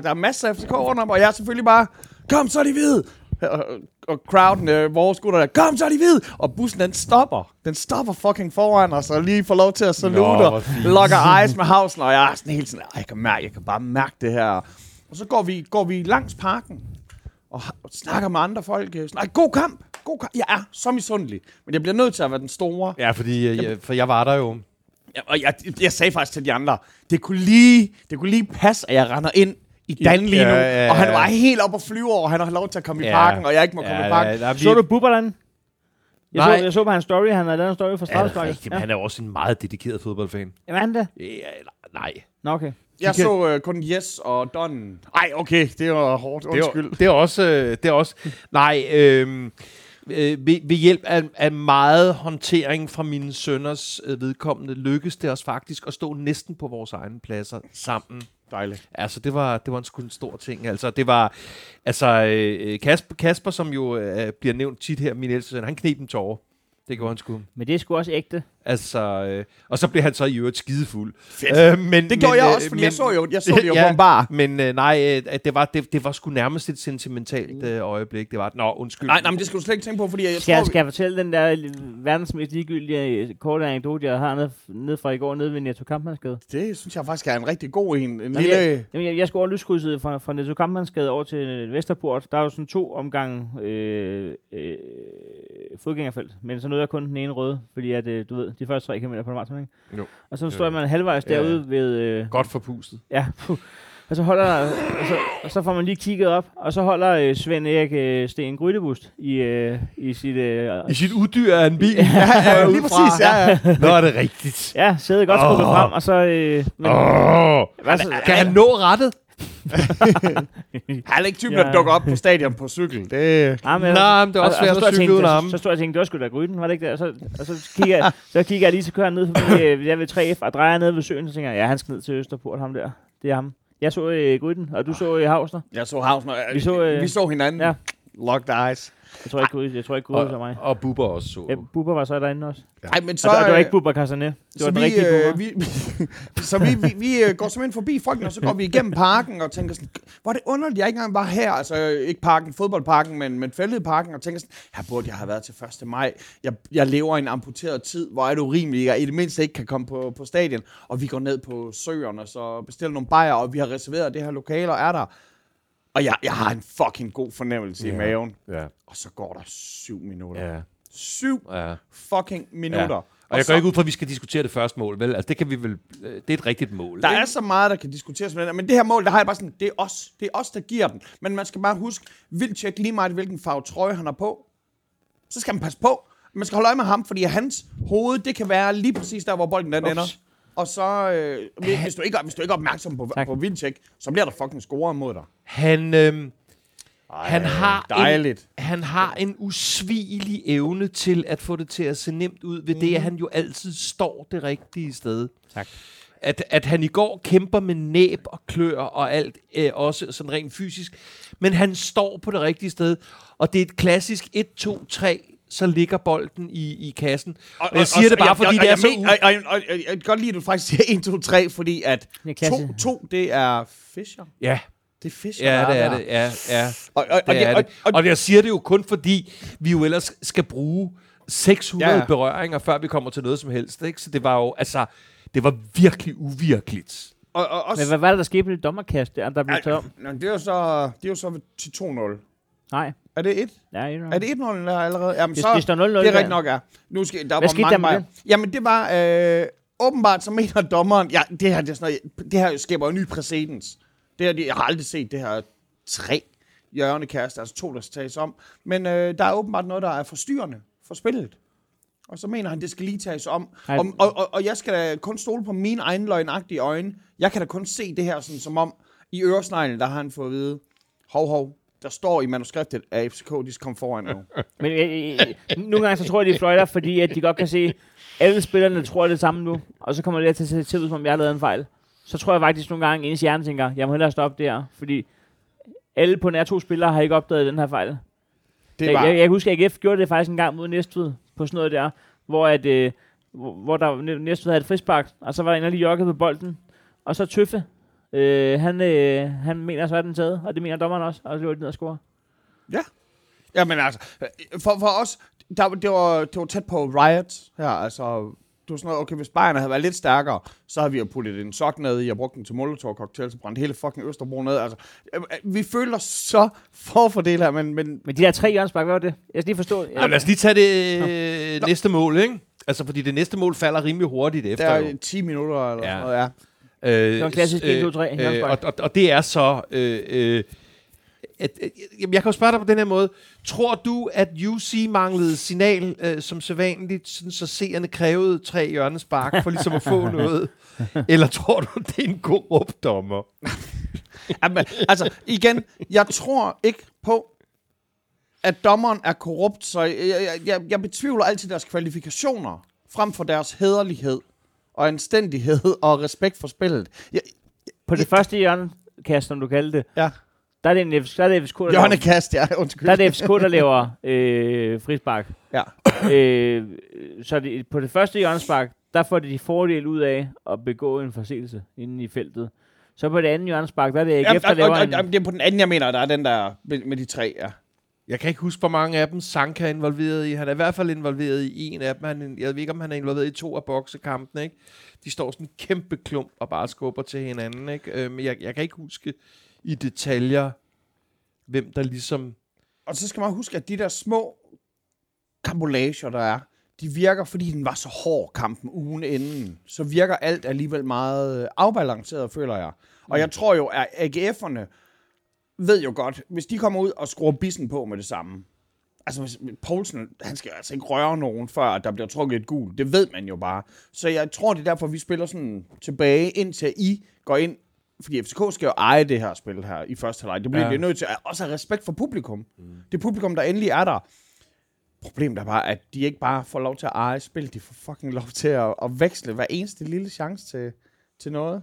der er masser af FCK rundt om, og jeg er selvfølgelig bare, kom så er de hvide! Og, og crowden, øh, vores gutter der, kom så er de hvide! Og bussen den stopper. Den stopper fucking foran os, og lige får lov til at salute, Nå, og lokker eyes med havsen, og jeg er sådan helt sådan, "Ej, jeg kan, mærke, jeg kan bare mærke det her. Og så går vi, går vi langs parken, og, og snakker med andre folk. øh, Sådan, "Ej, god kamp! God kamp! Jeg er så misundelig, men jeg bliver nødt til at være den store. Ja, fordi øh, jeg, for jeg var der jo. Ja, Og jeg, jeg sagde faktisk til de andre, det kunne lige, det kunne lige passe, at jeg render ind i Dan lige nu. Ja, ja, ja. Og han var helt oppe og flyve over, og han har lov til at komme i Ja. parken, og jeg ikke må komme i parken. ja, Så du Bubberland? Jeg, Nej. så, jeg så på hans story, han havde lavet en story for Ja, er rigtigt, men han er også en meget dedikeret fodboldfan. Jamen, er han det? Ja, nej. Nå, okay. Jeg kan- så uh, kun Yes og Don. Ej, okay, det var hårdt. Det er, Undskyld. det er også... øh, Det er også nej, øh, øh, ved, ved hjælp af, af meget håndtering fra mine sønners øh, vedkommende, lykkedes det os faktisk at stå næsten på vores egne pladser sammen Dejligt. Altså, det var, det var en sgu en stor ting. Altså, det var... Altså, øh, øh Kasper, Kasper som jo øh, bliver nævnt tit her, min ældste søn, han knep en tårer. Det gjorde han sgu. Men det er sgu også ægte. Altså, øh, og så blev han så i øvrigt skidefuld. Fedt. Øh, men, Det gjorde men, jeg øh, også, fordi men, jeg så jo, jeg så *laughs* det jo Ja. på en bar. Men øh, nej, øh, at det, var, det, det var sgu nærmest et sentimentalt øh, øjeblik. Det var, nå, undskyld. Nej, nej, men det skal du slet ikke tænke på, fordi jeg Skal, jeg, tror... skal jeg fortælle den der verdens mest ligegyldige øh, korte anekdote, jeg har nede, nede fra i går, nede ved Netto Kampmannsgade? Det synes jeg faktisk er en rigtig god en. En lille... jeg, jamen, jeg, jeg skulle over lyskrydset fra, fra Netto Kampmannsgade over til Vesterport. Der er jo sådan to omgange øh, øh, fodgængerfelt, men så nåede jeg kun den ene røde, fordi at, øh, du ved, de første tre km på maraton, ikke? Jo. Og så står man halvvejs Ja, ja. derude ved... Øh, Godt forpustet. Ja, puh. Og så holder og så, og så får man lige kigget op, og så holder øh, Svend Erik øh, Sten Grydebust i, øh, i sit... Øh, I sit uddyr af en bil. *laughs* Ja, ja, lige præcis, ja, ja. Nå, er det rigtigt. ja, sædet godt skubbet Åh. frem, og så... Øh, men, Åh. hvad så, Kan han nå rettet? *laughs* Han er ikke typen, Ja. der dukker op på stadion på cykel. Det... Ja, men, Nej, men det er også og- og svært at jeg cykle tænkte- uden så- armen. Så stod jeg og tænkte, det var sgu da Gryden, var det ikke det? Og så, og så, kigger jeg, *laughs* så kigger jeg lige, så kører han ned forbi, øh, jeg ved 3F, og drejer ned ved søen, så tænker jeg, ja, han skal ned til Østerport, ham der. Det er ham. Jeg så øh, Gryden, og du så øh, Havsner. Jeg så Havsner. Vi så, øh, vi så hinanden. ja. Locked eyes. Jeg tror ikke, jeg tror ikke Gryden så mig. Og, Bubber også så. Ja, Bubber var så derinde også. Nej, men så... Og det, det var ikke Bubber Castanet. Det var så den vi, rigtige Bubber. øh, vi, *laughs* så vi, vi, vi øh, går simpelthen forbi folkene, og så går vi igennem parken og tænker sådan, hvor er det underligt, jeg ikke engang var her. Altså ikke parken, fodboldparken, men, men fældeparken, og tænker sådan, her burde jeg have været til 1. maj. Jeg, jeg lever i en amputeret tid, hvor er det urimeligt, jeg i det mindste ikke kan komme på, på stadion. Og vi går ned på søerne, og så bestiller nogle bajer, og vi har reserveret det her lokale, og er der. Og jeg, jeg har en fucking god fornemmelse ja. i maven. Ja, Og så går der syv minutter. ja, Syv ja. fucking minutter. Ja. Og jeg går ikke ud fra, at vi skal diskutere det første mål, vel? Altså, det kan vi vel... øh, Det er et rigtigt mål. Der ikke? er så meget, der kan diskuteres med den, men det her mål, der har jeg bare sådan, det er os. Det er os, der giver den. Men man skal bare huske, vildt tjek lige meget, hvilken farve trøje han har på. Så skal man passe på. Man skal holde øje med ham, fordi hans hoved, det kan være lige præcis der, hvor bolden den Ups. ender. Og så, øh, hvis, du ikke, hvis du ikke er opmærksom på, Tak. på vildtjek, så bliver der fucking scoret mod dig. Han, øhm, han, har dejligt. En, han har en usvigelig evne til at få det til at se nemt ud, ved det, at han jo altid står det rigtige sted. Tak. At, at han i går kæmper med næb og klør og alt, øh, også sådan rent fysisk, men han står på det rigtige sted, og det er et klassisk 1, 2, 3, så ligger bolden i, i kassen. Og, og jeg siger det bare, fordi det er så... og, og, og, og, jeg kan godt lide, at du faktisk siger 1, 2, 3, fordi at Det er klasse. 2, 2, det er Fischer. Ja, Det er Fischer, ja, det er det. Ja, ja. Og, og, og, Det er og, det. og, Og jeg siger det jo kun fordi, vi jo ellers skal bruge 600 Ja, berøringer, før vi kommer til noget som helst. Ikke? Så det var jo, altså, det var virkelig uvirkeligt. og, og også, Men hvad var det, der skete på det dommerkast, der, der blev taget om? Det er jo så, det er jo så til 2-0. Nej. Er det 1? Ja, det Er det 1-0 der allerede? Jamen, Det- så, det står 0-0 Det er rigtigt nok, ja. Nu skal, der Hvad var skete mange der med det? Jamen, det var øh, åbenbart, så mener dommeren, ja, det her, det, er sådan noget, det her skaber jo ny præcedens. Det her, det- jeg har aldrig set det her tre hjørnekast, altså to, der skal tages om. Men øh, der er åbenbart noget, der er forstyrrende for spillet. Og så mener han, det skal lige tages om. Og, og, og, og jeg skal da kun stole på mine egne løgnagtige øjne. Jeg kan da kun se det her sådan, som om, i øresneglen, der har han fået at vide, hov, hov, der står i manuskriptet, at FCK, de skal komme foran nu. *laughs* Men øh, øh, nogle gange så tror jeg, de fløjter, fordi at de godt kan se, alle spillerne tror det samme nu, og så kommer det til at se ud, som om jeg har lavet en fejl. Så tror jeg faktisk nogle gange, ens hjerne tænker, jeg må hellere stoppe der, fordi alle på nær to spillere har ikke opdaget den her fejl. Det Jeg, var, jeg, jeg kan huske, at AGF gjorde det faktisk en gang mod Næstved på sådan noget der, hvor, at, øh, hvor, hvor der Næstved havde et frispark, og så var der en, der lige joggede på bolden, og så Tøffe, øh, han, øh, han mener, så er den taget, og det mener dommeren også, og så løber de ned og score. Ja, men altså, for, for os, der, det, var, det var tæt på riot her, altså, det var sådan noget, okay, hvis Bayern havde været lidt stærkere, så havde vi jo puttet en sok ned i og brugt den til molotov cocktail, så brændte hele fucking Østerbro ned, altså, øh, vi føler os så forfordelt her, men, men Men de der tre hjørnspark, hvad var det? Jeg skal lige forstå. Ja, lad os lige tage det øh, næste mål, ikke? Altså, fordi det næste mål falder rimelig hurtigt der efter. jo. er 10 minutter eller Ja. sådan noget, ja. Øh, Det var en klassisk 1, 2, 3 øh, hjørnespark. og, og, og det er så... Øh, øh, at, at, jamen, jeg kan jo spørge dig på den her måde. Tror du, at UC manglede signal øh, som sædvanligt, sådan så seerne krævede tre hjørnespark for ligesom at få *laughs* noget? Eller tror du, det er en korrupt dommer? *laughs* Jamen, altså, igen, jeg tror ikke på, at dommeren er korrupt, så jeg, jeg, jeg, jeg betvivler altid deres kvalifikationer, frem for deres hederlighed og anstændighed *laughs* og respekt for spillet. Jeg, på det første hjørnekast, som du kaldte det, Ja. der er det, en, F- der er det FCK, der laver, Hjørnekast, ja. *laughs* Undskyld. der er det FCK, der laver øh, frispark. Ja. øh, så det, på det første hjørnespark, der får de fordel ud af at begå en forseelse inde i feltet. Så på det andet hjørnespark, der er det AGF, Jamen, der laver en... og, det er på den anden, jeg mener, der er den der med, med de tre, ja. Jeg kan ikke huske, hvor mange af dem Sanka er involveret i. Han er i hvert fald involveret i en af dem. Han, jeg ved ikke, om han er involveret i to af boksekampene. Ikke? De står sådan en kæmpe klump og bare skubber til hinanden. Ikke? Øh, men jeg, jeg kan ikke huske i detaljer, hvem der ligesom... Og så skal man huske, at de der små kambolager, der er, de virker, fordi den var så hård kampen ugen inden, så virker alt alligevel meget afbalanceret, føler jeg. Og jeg tror jo, at AGF'erne ved jo godt, hvis de kommer ud og skruer bissen på med det samme, altså hvis Poulsen, han skal altså ikke røre nogen, før at der bliver trukket et gul. Det ved man jo bare. Så jeg tror, det er derfor, vi spiller sådan tilbage, indtil I går ind fordi FCK skal jo eje det her spil her i første halvleg. Det bliver Ja. ja. nødt til at også have respekt for publikum. Mm. Det publikum, der endelig er der. Problemet er bare, at de ikke bare får lov til at eje spil. De får fucking lov til at, at veksle hver eneste lille chance til, til noget.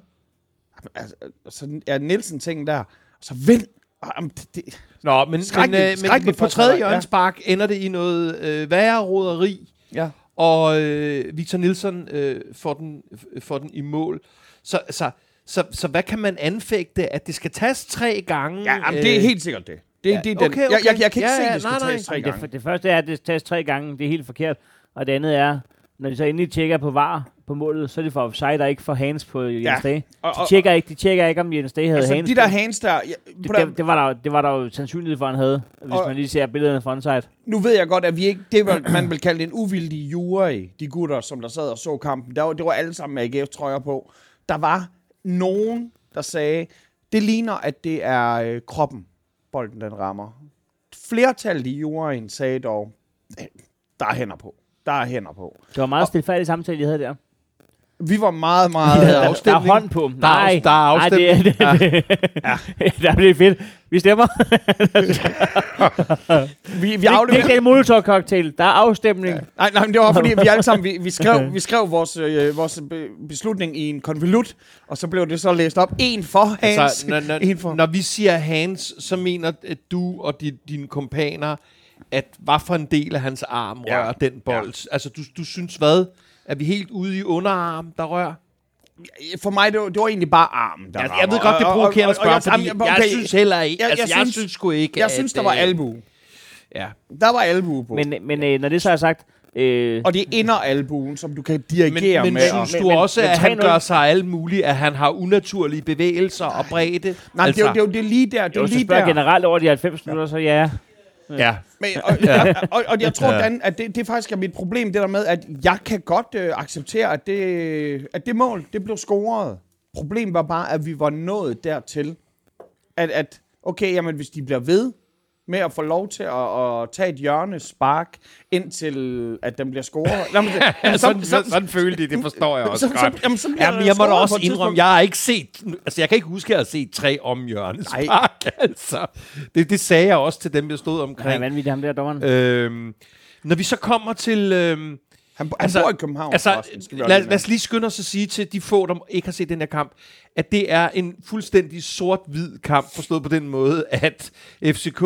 Altså, så er Nielsen ting der. Så vind. Jamen, det, det, Nå, men, men, Skrækkeligt- øh, men, men på tredje halvleg, ja. hjørnespark ender det i noget øh, værre roderi. ja. og øh, Victor Nielsen øh, får, den, får den i mål. Så, så, så, så hvad kan man anfægte? At det skal tages tre gange? Ja, jamen, det er helt sikkert det. Det, ja, det er den. okay, Jeg, jeg, okay. jeg kan ikke Ja, se, ja, at det skal nej, nej. tages tre Jamen, det, gange. det første er, at det tages tre gange. Det er helt forkert. Og det andet er, når de så endelig tjekker på var på målet, så er det for offside, der ikke får hands på Jens Ja. Dage. Og- De og- tjekker, ikke, de tjekker ikke, om Jens Dage havde Altså, hands de der hands der... Ja, det, det, det, var der, det var der jo sandsynlighed for, han havde, hvis Og- man lige ser billederne fra onside. nu ved jeg godt, at vi ikke, det var, man vil kalde det en uvildig jury, de gutter, som der sad og så kampen. Der var, det var alle sammen med AGF-trøjer på. Der var nogen, der sagde, det ligner, at det er øh, kroppen, bolden den rammer. Flertallet i juryen sagde dog, "Øh, der er hænder på. Der er hænder på. Det var meget stilfærdig samtale, jeg havde der. Vi var meget, meget... havde Der, der er afstemning. hånd på. Der er Nej, der er nej, det, er- det, Ja. det, *laughs* der bliver fedt. Vi stemmer. *laughs* vi, vi Vi afleverede... ikke en Molotov-cocktail. Der er afstemning. Ja. Nej, nej, men det var fordi, vi alle sammen, vi, vi skrev, vi skrev vores, øh, vores be, beslutning i en konvolut, og så blev det så læst op. En for Hans, Altså, når, når, *laughs* en for... når vi siger Hans, så mener at du og di, dine kompaner, at hvad for en del af hans arm Ja. rører den bold? Altså, du, du synes hvad? Er vi helt ude i underarm, der rører? For mig, det var, det var egentlig bare armen, der Jeg, rammer. jeg ved godt, det er provokerende at spørge, fordi jeg okay, synes heller ikke, jeg- altså, jeg jeg synes- synes sgu ikke, Jeg at, synes, der var øh, albu. Ja. Der var albu på. Men, men øh, når det så er sagt, øh, og det er inderalbuen, som du kan dirigere Men, men med. synes og, du men- også, men at han 3-0 gør sig alt muligt, at han har unaturlige bevægelser og bredde? nej, altså, det, er jo, det er jo det er lige der. Det er jo, lige spørger der. generelt over de 90 minutter, så ja. Ja. Men, og, ja. og, og jeg tror, Ja. Dan, at det, det faktisk er mit problem, det der med, at jeg kan godt øh, acceptere, at det, at det mål, det blev scoret. Problemet var bare, at vi var nået dertil, at, at okay, jamen, hvis de bliver ved med at få lov til at, at tage et hjørne spark, indtil at den bliver scoret. Jamen, det- *laughs* jamen, sådan, sådan, sådan følte de, det forstår jeg også så, så, godt. jamen, så Jamen, jeg må da også indrømme, jeg har ikke set, altså jeg kan ikke huske, at jeg har set tre omhjørnespark, *laughs* altså. Det, det sagde jeg også til dem, jeg stod er omkring. vanvittig, ham der dommeren. Øhm, når vi så kommer til... Øhm, Han, han Altså- bor i København, altså, forresten, skal lad, lad os lige skynde os at sige til de få, der ikke har set den her kamp, at det er en fuldstændig sort-hvid kamp, forstået på den måde, at FCK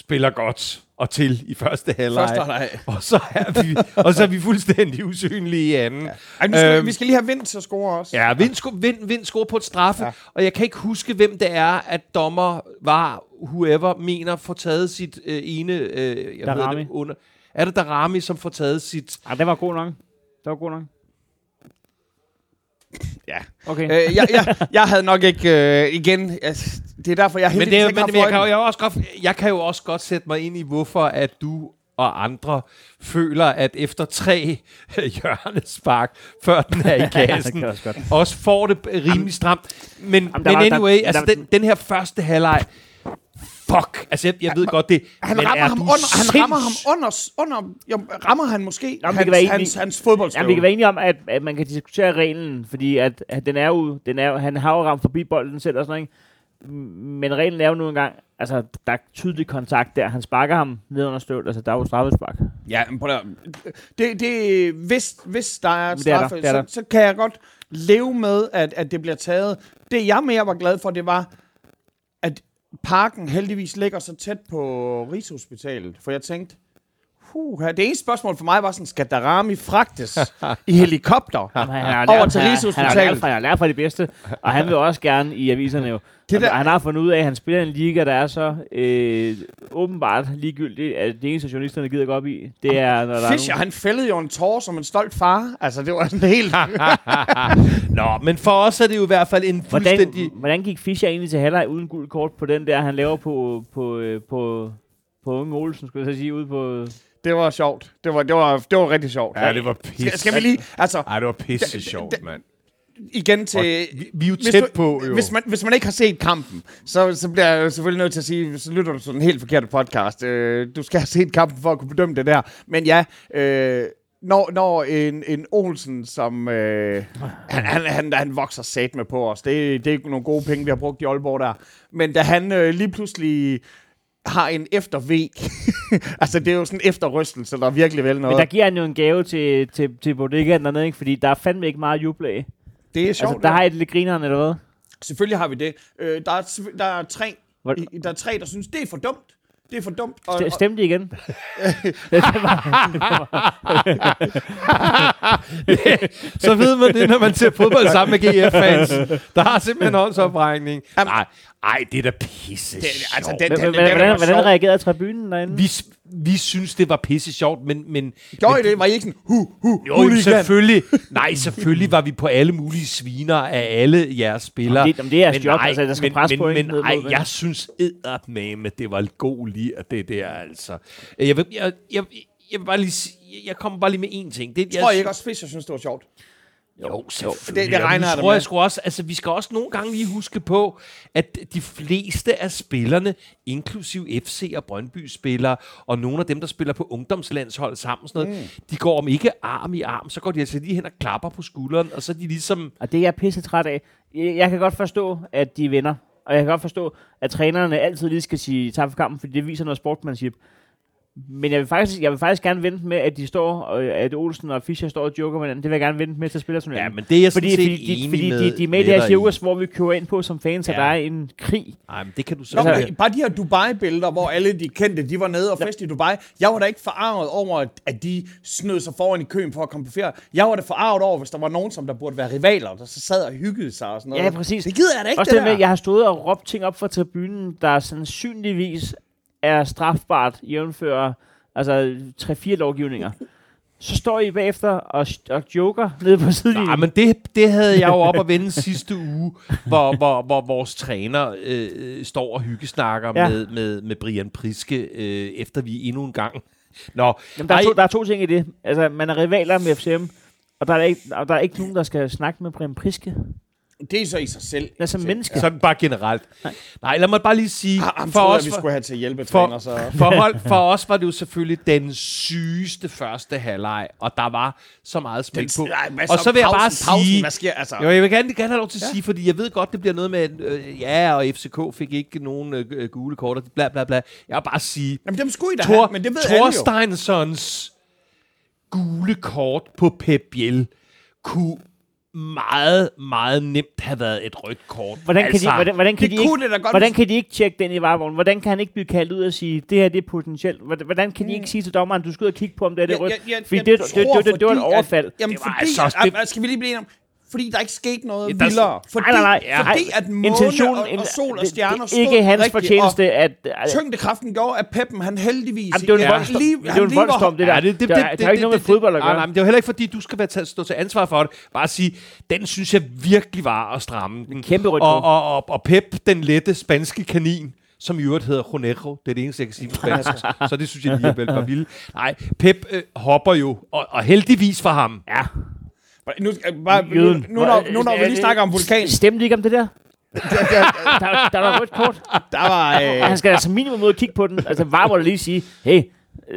spiller godt og til i første halvleg. Første halvleg. Og så er vi, og så er vi fuldstændig usynlige i anden. Ja. Ej, vi, skal, Øhm, vi skal lige have vind til at score også. Ja, Vind, sko- vind, vind scorer på et straffe, ja. Ja. og jeg kan ikke huske, hvem det er, at dommer var, whoever, mener får taget sit øh, ene... Øh, jeg Darami. det, under, er det Darami, som får taget sit... Ah, det var god nok. Det var god nok. Ja. Okay. Øh, jeg, jeg, jeg havde nok ikke... Øh, igen, altså, det er derfor, jeg Men, det, ikke men, men jeg, har kan, jo- jeg, også godt, jeg kan jo også godt sætte mig ind i, hvorfor at du og andre føler, at efter tre *laughs* hjørnespark, før den er i *laughs* kassen, jeg også også får det rimelig stramt. Men, Jamen, men var- anyway, der- altså der- den, den her første halvleg, fuck, altså jeg, jeg ved godt det, Han men rammer er ham under, han rammer ham sinds- under, under jo, rammer han måske Jamen, hans, enige- hans, hans fodboldstøvle. Jamen, vi kan være enige om, at, at man kan diskutere reglen, fordi at, at den er jo, den er, han har jo ramt forbi bolden selv og sådan noget? Men reglen er jo nu engang, altså, der er tydelig kontakt der. Han sparker ham ned under støvlet, altså, der er jo straffespark. Ja, men prøv at, det, det, hvis, hvis der er det er der, straffe, det er der. så, så kan jeg godt leve med, at, at det bliver taget. Det jeg mere var glad for, det var, parken heldigvis ligger så tæt på Rigshospitalet. For jeg tænkte, huh, det eneste spørgsmål for mig var sådan, skal Darami fragtes i *laughs* helikopter? Han har Over til han, Rigshospitalet. han, har lært fra, han har lært fra de bedste, og han vil også gerne i aviserne jo. Det Det der- Han har fundet ud af, at han spiller i en liga, der er så øh, åbenbart ligegyldigt, at det eneste journalisterne gider gå op i, det er, når der Fischer, er han fældede jo en tår som en stolt far. Altså, det var sådan helt... *laughs* Nå, men for os er det jo i hvert fald en Hvordan, fuldstændig... hvordan gik Fischer egentlig til halvleg uden guld kort på den der, han laver på, på, øh, på, på Unge Olsen, skulle jeg så sige, ude på... Det var sjovt. Det var, det var, det var rigtig sjovt. Ja, det var pisse. Skal, skal vi lige... Altså, Ej, det var pisse sjovt, mand. igen til... Vi, vi er jo Hvis tæt du- på, jo. Hvis man, hvis man ikke har set kampen, så, så bliver jeg jo selvfølgelig nødt til at sige, så lytter du til den helt forkerte podcast. Øh, du skal have set kampen for at kunne bedømme det der. Men ja, øh, når, når en, en Olsen, som øh, han, han, han, han vokser sat med på os, det, det er nogle gode penge, vi har brugt i Aalborg der. Men da han øh, lige pludselig har en eftervæg, *laughs* altså det er jo sådan en efterrystelse, der er virkelig vel noget. Men der giver han jo en gave til, til, til bodegaen dernede, ikke? fordi der er fandme ikke meget juble af. det er sjovt. Altså, der har et lidt grineren, eller hvad? Selvfølgelig har vi det. Øh, der, er, der, er tre, Hvor- der er tre, der synes, det er for dumt. Det er for dumt. Og, og, stemte de igen? *laughs* Så ved man det, når man ser fodbold sammen med GF-fans. Der har simpelthen åndsoprækning. Nej, ej, det er da pisse det, altså, den, den, den, Hvordan, den, hvordan, reagerede tribunen derinde? Vi, vi synes, det var pisse sjovt, men... men Gjorde men, I det? Var I ikke sådan, hu, hu, Jo, hooligan? selvfølgelig. Nej, selvfølgelig var vi på alle mulige sviner af alle jeres spillere. Jamen, det- jamen, det er jeres Men job, altså, der skal men, pres men, på, ikke? Men, Ned ej, jeg synes eddermame, det var god lige at det der, altså. Jeg vil, jeg, jeg, jeg vil bare lige jeg kommer bare lige med én ting. Det, Tror I ikke også, Fischer synes, det var sjovt? Jo, selvfølgelig. det- det regner jeg tror jeg sgu også, altså vi skal også nogle gange lige huske på, at de fleste af spillerne, inklusiv FC og Brøndby-spillere, og nogle af dem, der spiller på ungdomslandshold sammen, sådan noget, mm. de går om ikke arm i arm, så går de altså lige hen og klapper på skulderen, og så er de ligesom... Og det er jeg pisse træt af. Jeg, jeg kan godt forstå, at de vinder. Og jeg kan godt forstå, at trænerne altid lige skal sige tak for kampen, fordi det viser noget sportsmanship. Men jeg vil faktisk, jeg vil faktisk gerne vente med, at de står, og at Olsen og Fischer står og joker med hinanden. Det vil jeg gerne vente med til spillerturneringen. Ja, men det er jeg sådan fordi, set fordi, de, enig fordi med, de, de er med i dig cirkus, hvor vi kører ind på som fans, at Ja. der er en krig. Nej, men det kan du så... Nå, Altså- bare de her Dubai-billeder, hvor alle de kendte, de var nede og fest i Dubai. Jeg var da ikke forarvet over, at- at de snød sig foran i køen for at komme på ferie. Jeg var da forarvet over, hvis der var nogen, som der burde være rivaler, der så sad og hyggede sig og sådan noget. Ja, præcis. Det gider jeg da ikke, Også det det med, at jeg har stået og råbt ting op fra tribunen, der sandsynligvis er strafbart, jævnfører altså 3-4 lovgivninger. Så står I bagefter og, og joker nede på sidelinjen. Nej, men det, det havde jeg jo op at vende *laughs* sidste uge, hvor, hvor, hvor vores træner øh, øh, står og hyggesnakker Ja. med, med, med Brian Priske, øh, efter vi endnu en gang... Nå, Jamen, der, er to, der er to ting i det. Altså, man er rivaler med FCM, og der er ikke, og der er ikke nogen, der skal snakke med Brian Priske. Det er så i sig selv. Det er som menneske. sådan bare generelt. Nej. Nej, lad mig bare lige sige, Ah, Ham for troede os, vi for, skulle have til hjælpetræner, for, så... for, hold, *laughs* for os var det jo selvfølgelig den sygeste første halvleg, og der var så meget spil på. Nej, Og så vil jeg bare pausen, pausen, sige- hvad sker altså? Jo, jeg vil gerne, gerne have lov til at ja. sige, fordi jeg ved godt, det bliver noget med, øh, ja, og FCK fik ikke nogen øh, øh, gule kort, og bla bla bla. Jeg vil bare sige, Jamen, dem skulle I da Thor, have, men det ved alle jo. Thorsteinsons gule kort på Pep Biel kunne meget, meget nemt have været et rødt kort. Hvordan kan, de, hvordan, hvordan, kan de da ikke, godt, hvordan kan de ikke tjekke den i varevognen? Hvordan kan han ikke blive kaldt ud og sige, det her det er potentielt? Hvordan, hvordan kan de ikke sige til dommeren, du skal ud og kigge på, om det er det rødt? Fordi det, det, det, det, det, det var et overfald. At, jamen, Det var fordi, altså- det- skal vi lige blive enige om, fordi der ikke skete noget Ja, der- vildere. Fordi, nej, nej, nej. fordi at måne og, og sol og det- stjerner det, det, ikke hans rigtigt, fortjeneste, at... og tyngdekraften gjorde, at Peppen, han heldigvis... Jamen, det var en ja, voldstorm. lige- Det var han en voldstorm, det der. Ja, det, det, det, er det, ikke det, noget med det- fodbold at gøre. Nej, men det er jo heller ikke, fordi du skal være tage, stå til ansvar for det. Bare sige, den synes jeg virkelig var at stramme den. Kæmpe rødt og, og, og, og Pep, den lette spanske kanin, som i øvrigt hedder Jonero. Det er det eneste, jeg kan sige på spansk. *laughs* så det synes jeg lige er vel var vildt. Nej, Pep øh, hopper jo, og, og heldigvis for ham. Ja. Nu, skal- bare, nu, nu, når, nu når vi lige snakker om vulkan, Stemte de ikke om det der? *laughs* der, der var rødt kort. *laughs* der var... Øh, han skal altså minimum ud og kigge på den. Altså, var må lige sige, hey,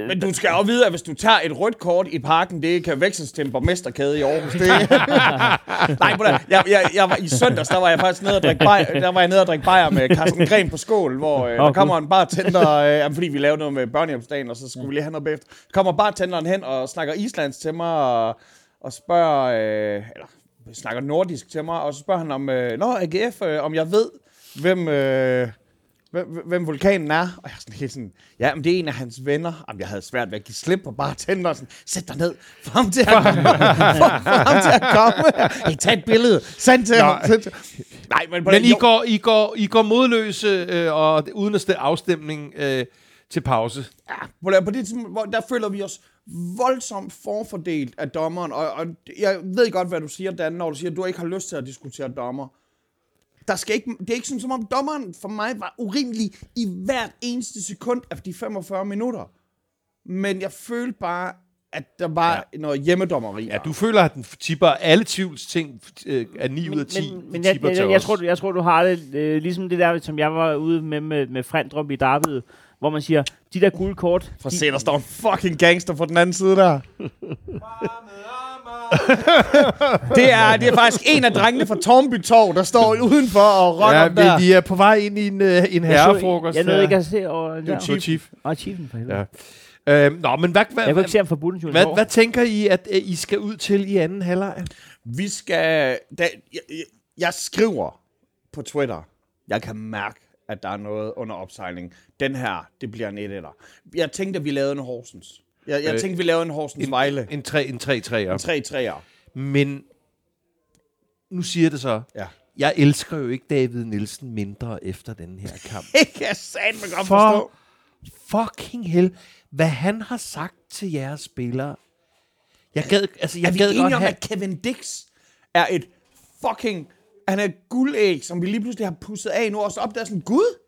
men du skal jo vide, at hvis du tager et rødt kort i parken, det kan veksles til en borgmesterkæde i Aarhus. Det... *laughs* Nej, på jeg, jeg, jeg var, i søndags, der var jeg faktisk nede og drikke bajer, der var jeg nede og drikke bajer med Carsten Gren på skål, hvor øh, der Gud. kommer en bartender, øh, jamen, fordi vi lavede noget med børnehjemsdagen, og så skulle vi lige have noget bagefter. Kommer bartenderen hen og snakker islands til mig, og, og spørger, øh, eller snakker nordisk til mig, og så spørger han om, øh, Nå, AGF, øh, om jeg ved, hvem, øh, hvem, hvem vulkanen er. Og jeg er sådan helt sådan, ja, men det er en af hans venner. Jamen, jeg havde svært ved at give slip på bartender, og sådan, sæt dig ned, få ham *laughs* til at komme, få, få ham til at komme. Hey, tag et billede, send til ham. Send til. Nej, men, Men I jo, går, I går, I går modløse øh, og uden at stille afstemning øh, til pause. Ja, på, det- på det tidspunkt, der føler vi os voldsomt forfordelt af dommeren, og, og jeg ved godt, hvad du siger, Dan, når du siger, at du ikke har lyst til at diskutere dommer. Der skal ikke, det er ikke sådan, som om dommeren for mig var urimelig i hvert eneste sekund af de 45 minutter. Men jeg følte bare, at der var ja. noget hjemmedommeri. Ja, du føler, at den tipper alle tvivls ting øh, af 9 ud af 10. Men, men jeg, jeg, jeg, jeg, tror, du- jeg tror, du har det øh, ligesom det der, som jeg var ude med med, med Frendrup i Darbyet, hvor man siger, de der gule kort, For de, se, der står en fucking gangster på den anden side der. *laughs* det, er, det er faktisk en af drengene fra Tornby Torv, der står udenfor og rocker Ja, op der. vi er på vej ind i en, øh, en jeg, så, herrefrokost. jeg nåede ikke at se over Det var chief. Og chiefen for helvede. Ja. Øh, nå, men hvad, hvad, Jeg kunne ikke se ham for Bunden hvad, hvad tænker I, at øh, I skal ud til i anden halvleg? Vi skal... Da, jeg, jeg, jeg skriver på Twitter, jeg kan mærke, at der er noget under opsejling. Den her, det bliver en 1 Jeg tænkte, at vi lavede en Horsens. Jeg, jeg Øh, tænkte, vi lavede en Horsens Vejle. En 3 en 3 3 En 3 3'er. Men nu siger det så. Ja. Jeg elsker jo ikke David Nielsen mindre efter den her kamp. *laughs* Det kan jeg satme godt For forstå. fucking hell, hvad han har sagt til jeres spillere. Jeg gad, altså, jeg er vi gad godt enige om, have... at Kevin Dix er et fucking... Han er guldæg, som vi lige pludselig har pusset af nu, og så opdager sådan, gud,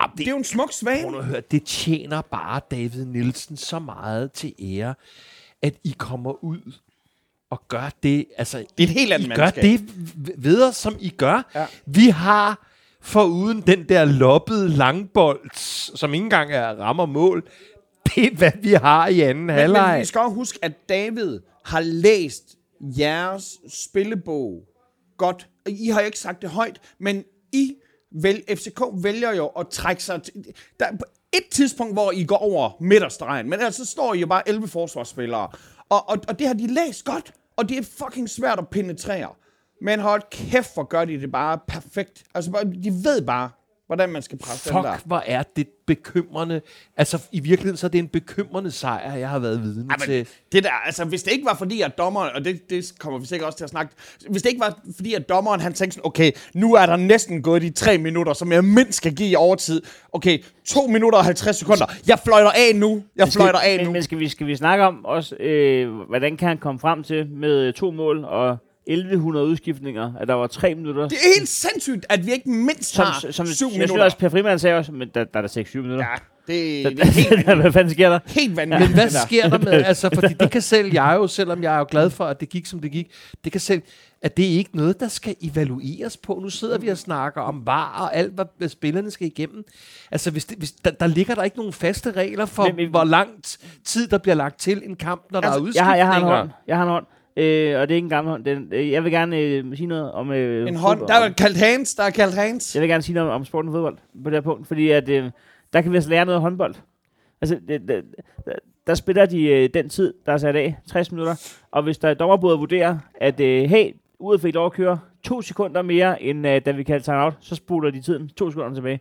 Ah, det er jo en smuk svane. Prøv at høre, det tjener bare David Nielsen så meget til ære, at I kommer ud og gør det. Altså, Det er et helt andet I gør det v- ved os, som I gør. Ja. Vi har foruden den der loppede langbold, som ikke engang er rammer mål, det er, hvad vi har i anden Men, men halvleg. vi skal også huske, at David har læst jeres spillebog godt. I har ikke sagt det højt, men I, vel, FCK vælger jo at trække sig... Til, der er et tidspunkt, hvor I går over midterstregen, men altså så står I jo bare 11 forsvarsspillere. Og, og, og det har de læst godt, og det er fucking svært at penetrere. Men hold kæft, hvor gør de det bare perfekt. Altså, bare- de ved bare, hvordan man skal presse den der. Fuck, hvor er det bekymrende. Altså, i virkeligheden, så er det en bekymrende sejr, jeg har været vidne Ja, til. men det der, altså, hvis det ikke var fordi, at dommeren, og det, det kommer vi sikkert også til at snakke, hvis det ikke var fordi, at dommeren, han tænkte sådan, okay, nu er der næsten gået de tre minutter, som jeg mindst skal give i overtid. Okay, to minutter og 50 sekunder. Jeg fløjter af nu. Jeg fløjter af Men, nu. men skal, vi, skal vi snakke om også, øh, hvordan kan han komme frem til med øh, to mål og 1100 udskiftninger, at der var tre minutter? Det er helt sindssygt, at vi ikke mindst som, har som, som syv jeg synes minutter. også, Per Frimand sagde også, men der, der er der 6-7 minutter. Ja, det, Så- det er helt. *laughs* Hvad fanden sker der? Helt vanvittigt. Men hvad sker der med, *laughs* altså, fordi det kan selv jeg jo, selvom jeg er jo glad for, at det gik, som det gik, det kan selv, at det er ikke noget, der skal evalueres på. Nu sidder vi og snakker om var og alt, hvad, spillerne skal igennem. Altså, hvis det, hvis, der, der ligger der ikke nogen faste regler for, Men- men, hvor lang tid, der bliver lagt til en kamp, når Altså, der er Jeg har, jeg har en udskiftninger. hånd. Jeg har en hånd. Øh, og det er ikke en gammel hånd. Den, øh, jeg vil gerne øh, sige noget om... Øh, En hånd. fodbold- Der er kaldt hands. Der er kaldt hands. Jeg vil gerne sige noget om sporten og fodbold på det her punkt, fordi at, øh, der kan vi altså lære noget af håndbold. Altså, det, det, der, der spiller de øh, den tid, der er sat af, 60 minutter, og hvis der er dommerbordet vurderer, at øh, hey, ude fik lov at køre to sekunder mere, end øh, da vi kaldte timeout, så spoler de tiden to sekunder tilbage.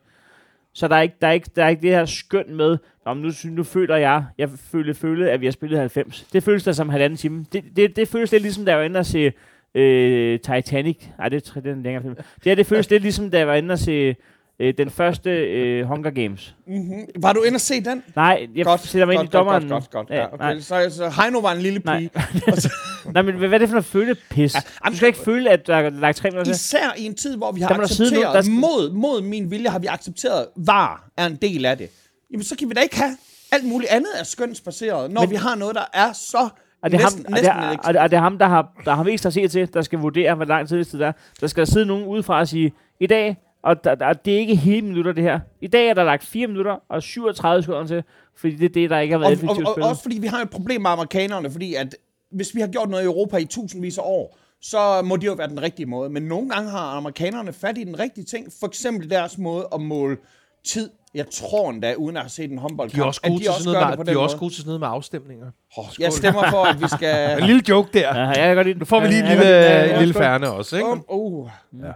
Så der er ikke, der er ikke, der er ikke det her skøn med, om nu, nu føler jeg, jeg føler, føler, at vi har spillet 90. Det føles der som halvanden time. Det, det, det føles lidt ligesom, da jeg var inde og se øh, Titanic. Nej, det, det er en længere film. Det her, det føles lidt ligesom, da jeg var inde og se øh, den første øh, Hunger Games. Mm-hmm. Var du inde og se den? Nej, jeg Godt, sætter mig ind i godt, godt, dommeren. godt, godt, godt. Ja, Ja, nej. okay. Så, så Heino var en lille Nej. pige. *laughs* Nej, men hvad er det for noget følepis? Ja, Du skal ikke føle, at der er lagt tre minutter. Især i en tid, hvor vi har Der accepteret, nogen, der skal- mod, mod min vilje har vi accepteret, var er en del af det. Jamen, så kan vi da ikke have alt muligt andet af skønsbaseret, når Men- vi har noget, der er så Og det, er ham, næsten, og, det næsten er, elektrik- og, det, er ham, der har, der har mest at se til, der skal vurdere, hvor lang tid det er. Der skal sidde nogen udefra og sige, i dag, og der, der, det er ikke hele minutter det her. I dag er der lagt 4 minutter og 37 sekunder til, fordi det er det, der ikke har været og, effektivt og, og, spillet. også fordi vi har et problem med amerikanerne, fordi at hvis vi har gjort noget i Europa i tusindvis af år, så må det jo være den rigtige måde. Men nogle gange har amerikanerne fat i den rigtige ting. For eksempel deres måde at måle tid. Jeg tror endda, uden at have set en håndboldkamp, De er også at gode, de til, også sådan gør noget, det på med, de er også gode til sådan noget med afstemninger. Oh, Jeg stemmer for, at vi skal... *laughs* En lille joke der. Ja, jeg kan godt lide Nu får vi lige en lille, ja, en ja, lille færne også, ikke? Um, uh. Ja.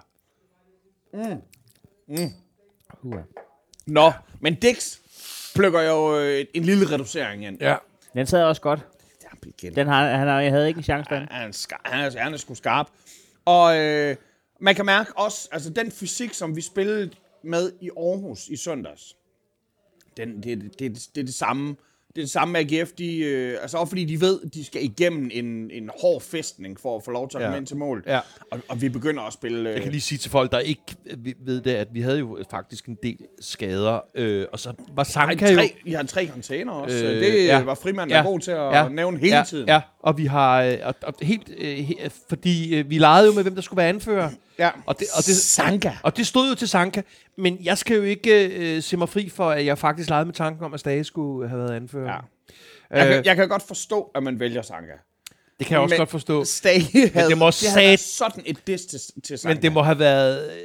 Nå, men Dix plukker jo øh, en lille reducering ind. Ja. Den sad også godt. Igen. Den har, han har, jeg havde ikke en chance for den. Han er, han han er sgu skarp. Og øh, man kan mærke også, altså den fysik, som vi spillede med i Aarhus i søndags, den, det, det, det, det er det samme. Det er det samme med AGF, de, øh, altså også fordi de ved, de skal igennem en, en hård festning for at få lov til at Ja. komme ind til mål. Ja. Og, og vi begynder at spille... Øh, Jeg kan lige sige til folk, der ikke ved det, at vi havde jo faktisk en del skader, øh, og så var Sanka jo... vi har tre container også. Øh, Øh, det ja. ja. var frimanden Ja. ja. god til at Ja. ja. nævne hele ja, tiden. Ja, og vi har... Øh, og, og helt, øh, he, fordi øh, vi legede jo med, hvem der skulle være anfører. Ja. Og det, og det, Sanka. Og det stod jo til Sanka, men jeg skal jo ikke øh, se mig fri for, at jeg faktisk legede med tanken om, at Stage skulle have været anfører. Ja. Jeg, Øh, kan, jeg kan godt forstå, at man vælger Sanka. det kan jeg også men- godt forstå. Stage havde, det må det sat- sådan et diss til, til Sanka. Men det må have været øh,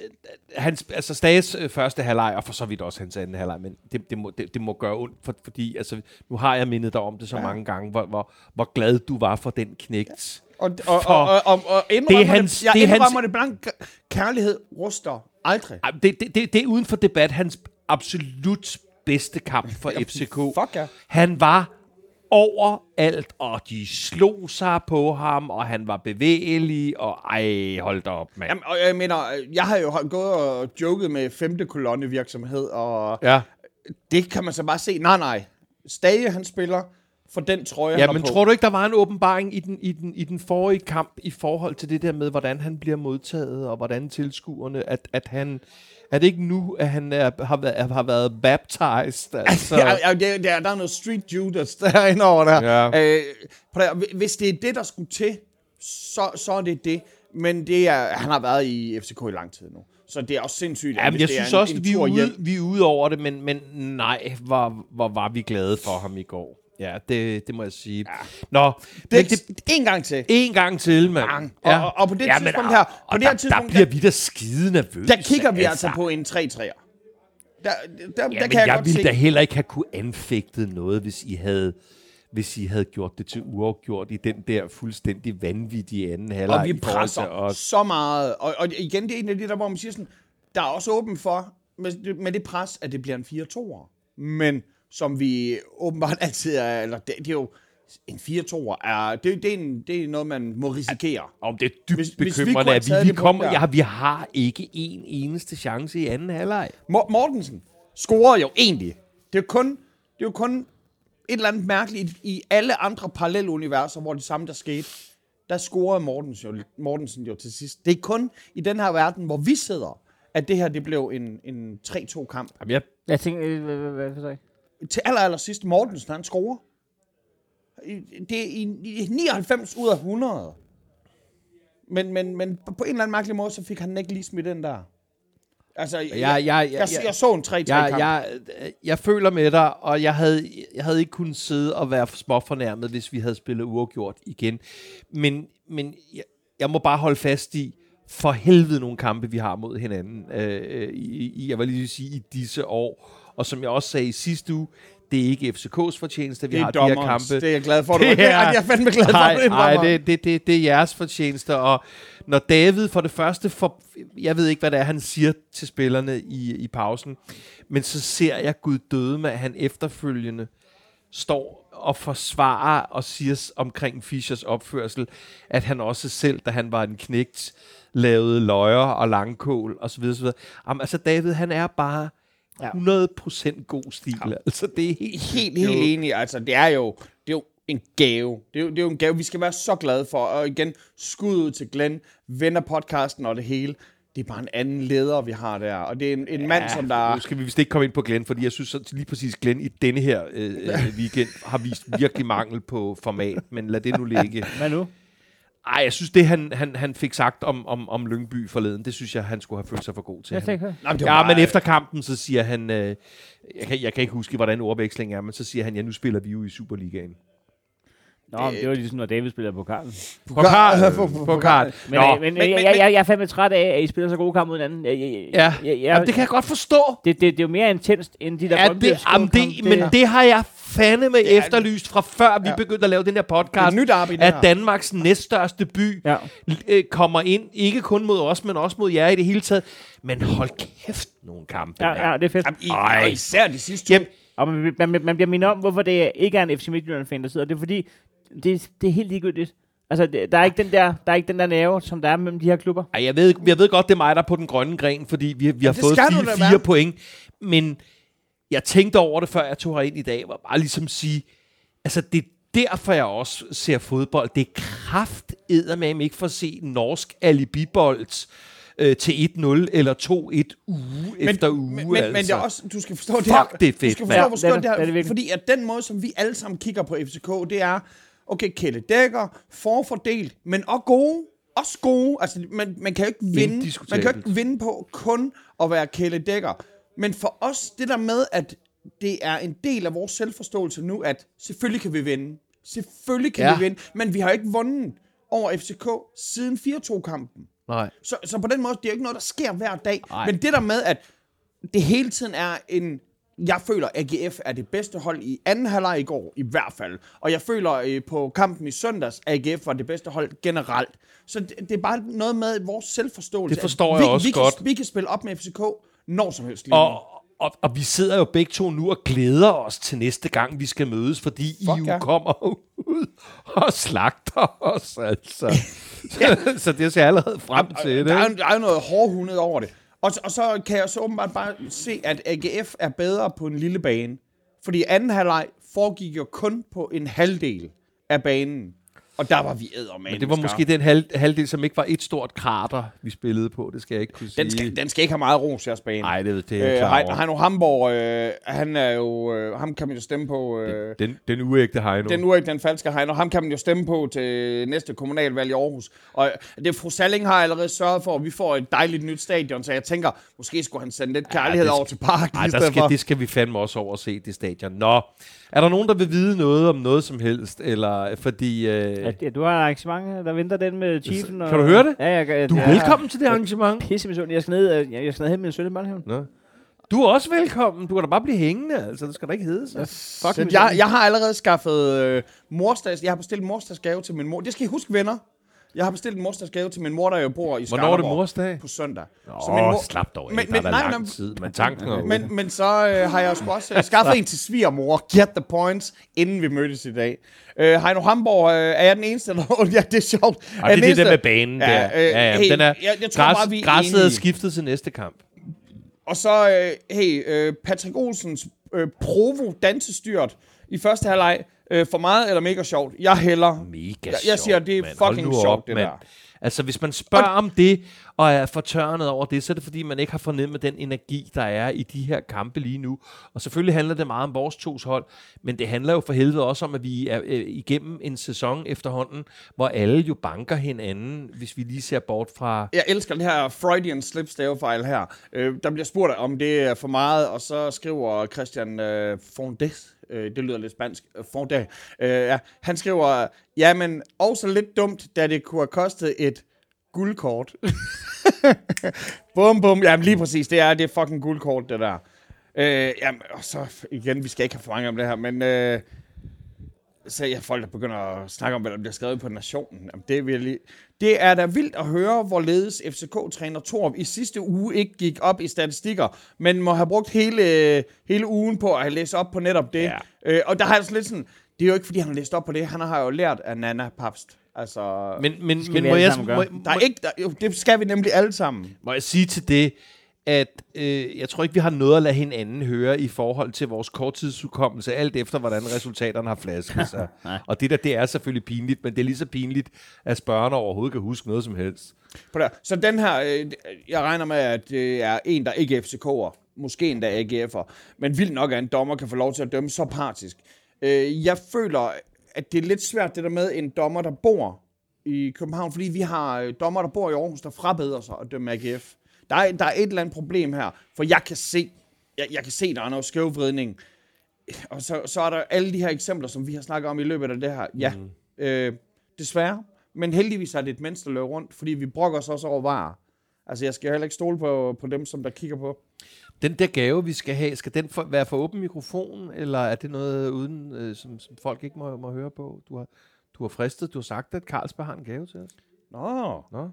hans, altså Stages øh, første halvleg, og for så vidt også hans anden halvleg, men det, det, må, det, det må gøre ondt, for, fordi altså, nu har jeg mindet dig om det så ja. mange gange, hvor, hvor, hvor glad du var for den knægt. Og, og, For- og, og, og, og Det er det, hans- jeg det er indrømmer hans- det blank. Kærlighed ruster aldrig. Det, det, det, det er uden for debat hans absolut bedste kamp for FCK. Fuck ja. Han var overalt, og de slog sig på ham, og han var bevægelig, og ej, hold da op, mand. Jamen, og jeg mener, jeg har jo gået og joket med femte kolonne virksomhed, og Ja, det kan man så bare se. Nej, nej. Stage, han spiller for den trøje, ja han men på. tror du ikke, der var en åbenbaring i den, i, den, i den forrige kamp i forhold til det der med, hvordan han bliver modtaget, og hvordan tilskuerne, at, at han... Er det ikke nu, at han er, har, været, har været baptized? *laughs* Altså, Ja, ja, det, der, der er noget street Judas derinde over der. Ja. Øh, hvis det er det, der skulle til, så, så er det det. Men det er, han har været i FCK i lang tid nu. Så det er også sindssygt, Ja, men jeg synes er en, også, en vi er, ude, hjem. vi er ude over det, men, men nej, hvor, hvor var vi glade for ham i går. Ja, det, det må jeg sige. Ja. Nå, Det, det, det, en gang til. en gang til, mand. Bang. Og- og- og på det tidspunkt og- her- på og det der, her tidspunkt, der bliver vi da skide nervøse. Der kigger vi altså på en 3-3'er. Der, der, Ja, der men kan jeg, jeg godt ville se. da heller ikke have kunne anfægtet noget, hvis I havde hvis I havde gjort det til uafgjort i den der fuldstændig vanvittige anden halvleg. Og vi presser os. så meget. Og, og igen, det er en af de der, hvor man siger sådan, der er også åben for, med, med det pres, at det bliver en 4-2'er. Men som vi åbenbart altid er, eller det, det er jo, en 4-2'er er, det, det, er en, det er noget, man må risikere. Om det er dybt Hvis- hvis vi bekymrende, kunne have at vi, vi, kommer, ja, vi har ikke en eneste chance i anden halvleg. Mor- Mortensen scorede jo egentlig. Det er jo kun, det er jo kun et eller andet mærkeligt i, alle andre paralleluniverser, hvor det samme der skete. Der scorede Mortensen jo, Mortensen jo til sidst. Det er kun i den her verden, hvor vi sidder, at det her det blev en, en 3-2-kamp. Jamen, jeg, Jeg tænker, øh, hvad, hvad, hvad, hvad? Til aller, aller sidst, Mortensen, han scorer. Det er i, i 99 ud af 100. Men, men, men på en eller anden mærkelig måde, så fik han ikke lige smidt den der. Altså, jeg, jeg, jeg, jeg, jeg, jeg, jeg så en 3-3-kamp. jeg, jeg, jeg føler med dig, og jeg havde, jeg havde ikke kunnet sidde og være småfornærmet, hvis vi havde spillet uafgjort igen. Men, men jeg, jeg må bare holde fast i, for helvede nogle kampe, vi har mod hinanden. Øh, i, i, jeg vil lige sige, i disse år. Og som jeg også sagde i sidste uge, det er ikke FCK's fortjeneste, vi har de her kampe. Det er jeg glad for. Det er- jeg er fandme glad for, Nej, du nej det, det, det, det er jeres fortjeneste. Og når David for det første, for, jeg ved ikke, hvad det er, han siger til spillerne i, i pausen, men så ser jeg Gud døde med, at han efterfølgende står og forsvarer og siger omkring Fischers opførsel, at han også selv, da han var en knægt, lavede løjer og langkål osv. osv. Jamen, altså David, han er bare Ja. 100% god stil. Ja. Altså, det er helt, Helt, helt enig. Altså, det er jo, det er jo en gave. Det er, jo, det er jo en gave, vi skal være så glade for. Og igen, skud ud til Glenn, venner podcasten og det hele. Det er bare en anden leder, vi har der. Og det er en, en ja, mand, som der... Nu skal vi vist ikke komme ind på Glenn, fordi jeg synes at lige præcis, Glenn i denne her øh, øh, weekend har vist virkelig mangel på format, men lad det nu ligge. Hvad nu? Ej, jeg synes, det han, han, han fik sagt om, om, om Lyngby forleden, det synes jeg, han skulle have følt sig for god til. Jeg Han- Nej, men Ja, bare- men efter kampen, så siger han, øh, jeg, kan, jeg kan ikke huske, hvordan ordvekslingen er, men så siger han, ja, nu spiller vi jo i Superligaen. Nå, men det var ligesom, når David spiller på karten. På- på- Pokal. Men, øh, men, men- men, men- jeg, jeg, jeg er fandme træt af, at I spiller så gode kampe mod hinanden. Jeg, jeg, Ja, jeg, jeg, Jamen, det kan jeg godt forstå. det, det, det er jo mere intenst, end de der Ja, det, jamen, det, men det har jeg fandeme Det er- efterlyst fra før vi Ja. begyndte at lave den her Det er podcast. et nyt det at her. Danmarks næststørste by Ja. øh, kommer ind, ikke kun mod os, men også mod jer i det hele taget. Men hold kæft, nogle kampe. Ja, ja, det er fedt. Jamen, i, Ej. og især de sidste. Jamen, Og man, man, man, man bliver mindet om, hvorfor det ikke er en FC Midtjylland-fan, der sidder. Det er fordi, det, det er helt ligegyldigt. Altså, det, der, er ikke den der, der er ikke den der nerve, som der er mellem de her klubber. Ej, jeg ved, jeg ved godt, det er mig, der er på den grønne gren, fordi vi, vi har det fået fire, fire være. point. Men jeg tænkte over det, før jeg tog herind i dag, var bare ligesom sige, altså det er derfor, jeg også ser fodbold. Det er kraft med ikke for at se norsk alibibold øh, til 1-0 eller 2-1 uge men, efter uge. Men, men, altså. men det er også, du skal forstå det Fuck, her. det er fedt, Du skal forstå, hvor det er skønt det. det Det er det her. Fordi at den måde, som vi alle sammen kigger på FCK, det er, okay, Kjelle Dækker, forfordelt, men også gode. Også gode. Altså, man, man kan jo ikke vinde. Man kan jo ikke vinde på kun at være Kjelle Dækker. Men for os, det der med, at det er en del af vores selvforståelse nu, at selvfølgelig kan vi vinde. Selvfølgelig kan Ja. vi vinde. Men vi har ikke vundet over FCK siden 4-2-kampen. Nej. Så, så på den måde, det er jo ikke noget, der sker hver dag. Nej. Men det der med, at det hele tiden er en... Jeg føler, at AGF er det bedste hold i anden halvleg i går, i hvert fald. Og jeg føler øh, på kampen i søndags, at AGF var det bedste hold generelt. Så det, det er bare noget med vores selvforståelse. Det forstår at jeg vi, også vi godt. Kan, vi kan spille op med FCK når som helst lige. Og, og, og vi sidder jo begge to nu og glæder os til næste gang, vi skal mødes, fordi Fuck I jo ja. kommer *laughs* ud og slagter os, altså. så, *laughs* så det ser jeg allerede frem til. der, Det. er, der er jo noget hårdhundet over det. Og, og så kan jeg så åbenbart bare se, at AGF er bedre på en lille bane. Fordi anden halvleg foregik jo kun på en halvdel af banen. Og der var vi ædermane. Men det var måske den halv, halvdel, som ikke var et stort krater, vi spillede på. Det skal jeg ikke kunne sige. Den skal, den skal ikke have meget ros, jeres bane. Nej, det, det er jeg Øh, klar over. Heino Hamborg, øh, han er jo, øh, ham kan man jo stemme på, øh, Den, den uægte Heino. den ikke den falske Heino, ham kan man jo stemme på til næste kommunalvalg i Aarhus. Og det fru Salling har allerede sørget for, at vi får et dejligt nyt stadion, så jeg tænker, måske skulle han sende lidt kærlighed det over til parken Ej, i der skal, det skal vi fandme også over at se, det stadion. Nå, er der nogen, der vil vide noget om noget som helst? Eller fordi... Øh, Ja, det- du har et arrangement, der venter den med Chiefen. Og, Kan du høre det? Ja, jeg, jeg, du er jeg, velkommen til det arrangement. Pisse misundelig. Jeg skal ned, øh, jeg, jeg skal ned hen med en søn i børnehaven. Nå. Du er også velkommen. Du kan da bare blive hængende. Altså, det skal da ikke hedde sig. Fuck Så jeg, jeg har allerede skaffet øh, morsdags, jeg har bestilt en morsdagsgave til min mor. Det skal I huske, venner. Jeg har bestilt en morsdagsgave til min mor, der jo bor i Hvornår er det Skanderborg mors dag? På søndag. Åh, Så min mor- slap dog af. Men- Men, der er nej, lang tid. Men tanken er. Men, men så øh, har jeg sgu også øh, skaffet en til svigermor, get the points, inden vi mødtes i dag. Øh, Heino Hamborg, øh, er jeg den eneste, der... *laughs* ja, det er sjovt. Og det er det der med banen Ja, der. øh, Ja, ja, hey, den er, jeg- jeg tror græs, bare, vi er græsset er skiftet til næste kamp. Og så, øh, hey, øh, Patrick Olsens øh, provo dansestyrt i første halvleg. Øh, for meget eller mega sjovt? Jeg hælder. Mega Jeg- jeg siger, det er. Hold fucking sjovt, op, det mand. der. Altså, hvis man spørger om det, og er fortørnet over det, så er det fordi, man ikke har fornemmet den energi, der er i de her kampe lige nu. Og selvfølgelig handler det meget om vores tos hold, men det handler jo for helvede også om, at vi er øh, igennem en sæson efterhånden, hvor alle jo banker hinanden, hvis vi lige ser bort fra... Jeg elsker den her Freudian slip stavefejl her. Øh, der bliver spurgt, om det er for meget, og så skriver Christian øh, Fondes, øh, det lyder lidt spansk, øh, for Fondes, øh, ja, han skriver, ja, men også lidt dumt, da det kunne have kostet et guldkort. *laughs* bum, bum. Jamen lige præcis, det er det er fucking guldkort, det der. Øh, jamen, og så igen, vi skal ikke have for mange om det her, men... Øh, så jeg folk, der begynder at snakke om, hvad der bliver skrevet på Nationen. Jamen, det, er virkelig... det er da vildt at høre, hvorledes FCK-træner Torp i sidste uge ikke gik op i statistikker, men må have brugt hele, hele ugen på at læse op på netop det. Ja. Øh, og der har jeg sådan lidt sådan, det er jo ikke, fordi han har læst op på det. Han har jo lært af Nana Papst. Altså, Men, men, skal men vi må, alle jeg, må, gøre. må, der er ikke, der, jo, det skal vi nemlig alle sammen. må jeg sige til det, at øh, jeg tror ikke, vi har noget at lade hinanden høre i forhold til vores korttidsudkommelse, alt efter, hvordan resultaterne har flasket sig. *laughs* og det der, det er selvfølgelig pinligt, men det er lige så pinligt, at spørgerne overhovedet kan huske noget som helst. På der. Så den her, øh, jeg regner med, at det er en, der ikke er FCK'er. Måske endda AGF'er. Men vildt nok, at en dommer kan få lov til at dømme så partisk. Øh, jeg føler, at det er lidt svært, det der med en dommer, der bor i København. Fordi vi har øh, dommer, der bor i Aarhus, der frabeder sig at dømme AGF. Der er, der er et eller andet problem her. For jeg kan se, jeg, jeg kan se, der er noget skævvridning. og så, så er der alle de her eksempler, som vi har snakket om i løbet af det her. Ja, mm. øh, desværre. Men heldigvis er det et menneske, der løber rundt, fordi vi brokker os også over varer. Altså, jeg skal heller ikke stole på, på dem, som der kigger på. Den der gave, vi skal have, skal den for, være for åben mikrofon, eller er det noget, uden, øh, som, som folk ikke må, må høre på? Du har, du har fristet, du har sagt, at Carlsberg har en gave til os. Nå, Nå,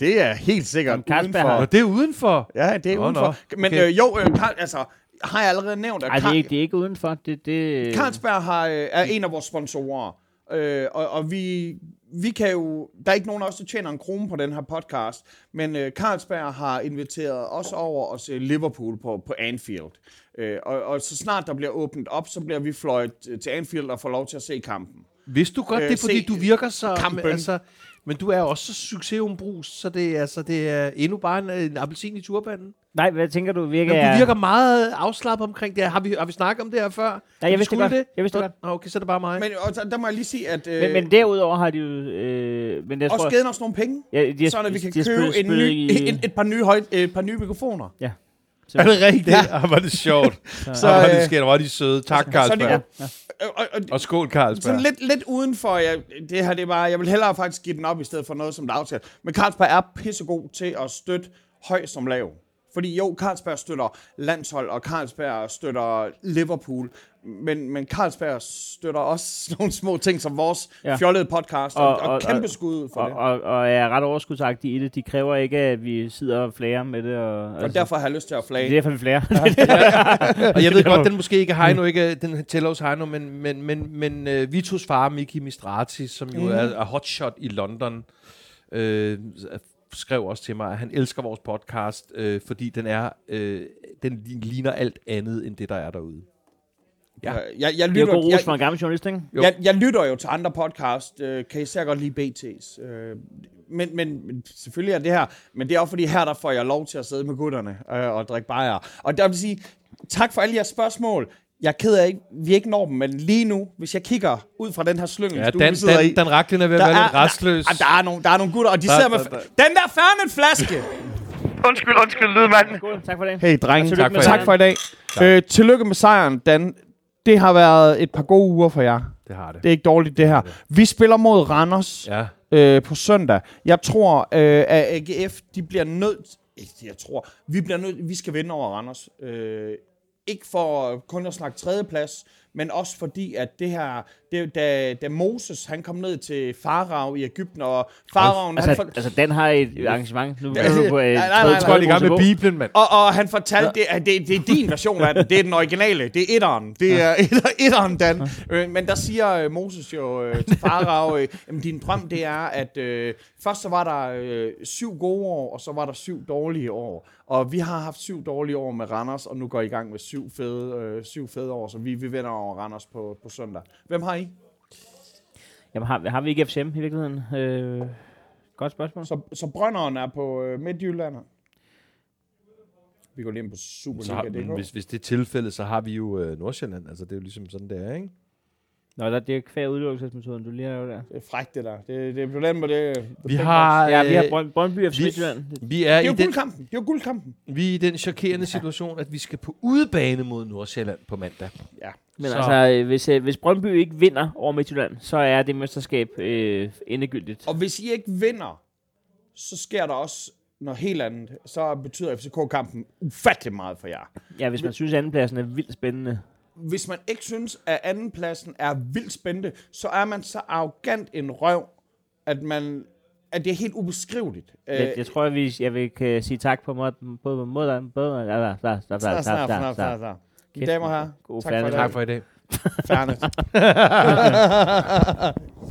det er helt sikkert Om Carlsberg udenfor. har- Nå det er udenfor. Ja, det er Nå, udenfor. nå. Men Okay. øh, jo, øh, Karl, altså, har jeg allerede nævnt, at Ej, det er Karl- ikke, det er ikke udenfor. Det, det, Carlsberg har, øh, er en af vores sponsorer, øh, og, og vi, vi kan jo... Der er ikke nogen af os, der tjener en krone på den her podcast, men øh, Carlsberg har inviteret os over og se Liverpool på, på Anfield. Øh, og, og så snart der bliver åbnet op, så bliver vi fløjet til Anfield og får lov til at se kampen. Vidste du godt, Øh, det er fordi, se du virker så... kampen. Altså, men du er også så succesumbrus, så det, er, altså, det er endnu bare en, en appelsin i turbanen. Nej, hvad tænker du? Virker, Jamen, du virker meget afslappet omkring det her. Har vi, har vi snakket om det her før? Nej, jeg vi vidste det godt. Jeg vidste det godt. Okay, så er det bare mig. Men og der, der må jeg lige sige, at... Øh, Men, men derudover har de jo... Øh, men jeg også tror, givet os nogle penge, ja, de har, sådan at vi kan købe en ny, i- *laughs* et, et, par nye høj, et par nye mikrofoner. Ja. Er det rigtigt? Ja. Ah, var det sjovt. *laughs* så, Så, ah, var det øh, skært, var de søde. Tak, er Carlsberg. Ja. Og, og, Og skål, Carlsberg. Sådan lidt, lidt udenfor, jeg, det her det er bare, jeg vil hellere faktisk give den op, i stedet for noget, som der er aftalt. Men Carlsberg er pissegod til at støtte høj som lav. Fordi jo, Carlsberg støtter landshold, og Carlsberg støtter Liverpool, men, men Carlsberg støtter også *laughs* nogle små ting som vores Ja. ja. fjollede podcast, og, Og- og, og, og- kæmpe skud for Og, det. og, og er ret overskudsagtige i det. De kræver ikke, at vi sidder og flager med det. Og, Og derfor har jeg lyst til at det er flage. derfor, vi flager. *laughs* Og jeg ved godt, den måske ikke er Heino, ikke, den tæller hos Heino, men, men, men, men uh, Vitos far, Miki Mistrati, som jo mm. er, er hotshot i London, øh, skrev også til mig, at han elsker vores podcast, øh, fordi den er, øh, den ligner alt andet, end det, der er derude. Ja. Jeg, jeg, jeg, Det er jo lytter, god ros for en gammel journalist, ikke? Jo. jeg, jeg lytter jo til andre podcast, øh, kan især godt lide BT's. Øh, men, men, men selvfølgelig er det her, men det er også fordi her, der får jeg lov til at sidde med gutterne øh, og drikke bajer. Og der vil sige, tak for alle jeres spørgsmål. Jeg er ked af, ikke, vi ikke når dem, men lige nu, hvis jeg kigger ud fra den her slyngel, Ja, du Dan, sidder i, Dan Raklin er ved at der være lidt restløs. Der, der, er nogle, der er nogle gutter, og de Der- sidder med... der- Den der færnet-flaske! Undskyld, undskyld, lydmand. Skål. Tak for det. Hey, drenge. Tak for- Tak for i dag. Øh, tillykke med sejren, Dan. Det har været et par gode uger for jer. Det har det. Det er ikke dårligt, det her. Vi spiller mod Randers. Ja. øh, på søndag. Jeg tror, øh, at AGF, de bliver nødt... Jeg tror. Vi bliver nødt... Vi skal vinde over Randers. Øh, ikke for kun at snakke tredjeplads, men også fordi, at det her... Det, da, da Moses, han kom ned til Farag i Ægypten, og Faraven... han Altså, for, altså, Dan har et arrangement. Nu er du på et nej, nej, nej, tredje- i gang med. Bibelen, mand. og, og han fortalte, det, at det, det er din version af den. Det er den originale. Det er etteren. Det er etter, *laughs* etteren, Dan. Øh, men der siger øh, Moses jo øh, til Farag, øh, jamen din drøm det er, at øh, først så var der øh, syv gode år, og så var der syv dårlige år. Og vi har haft syv dårlige år med Randers, og nu går I gang med syv fede, øh, syv fede år, så vi, vi vinder over Randers på, på søndag. Hvem har I? Jamen, har, har vi ikke FCM i virkeligheden? Øh, godt spørgsmål. Så, så Brønderen er på øh, Midtjylland. Vi går lige ind på Superliga.dk. hvis, hvis det er tilfældet, så har vi jo øh, Nordsjælland. Altså, det er jo ligesom sådan, det er, ikke? Nå, der, det er kvæg udelukkelsesmetoden, du lige har lavet der. Det er frækt, det der. Det, det er på den måde, det Vi har, Ja, vi har øh, Brøn, Brøndby FC vi- Midtjylland. vi er, Det er jo i den, guldkampen. Det er jo guldkampen. vi er i den chokerende situation, at vi skal på udebane mod Nordsjælland på mandag. Ja. Men Så- altså, øh, hvis, øh, hvis Brøndby ikke vinder over Midtjylland, så er det mesterskab øh, endegyldigt. Og hvis I ikke vinder, så sker der også noget helt andet. Så betyder FCK-kampen ufattelig meget for jer. Ja, hvis man synes, at andenpladsen er vildt spændende. Hvis man ikke synes, at andenpladsen er vildt spændende, så er man så arrogant en røv, at man at det er helt ubeskriveligt. Jeg, jeg tror, at vi, jeg vil kan sige tak på måde, både både, ja, ja, ja, snart, snart, snart, ja, snart, ja. snart. Mine damer og herrer, tak for i dag. Tak for i dag. Færdigt.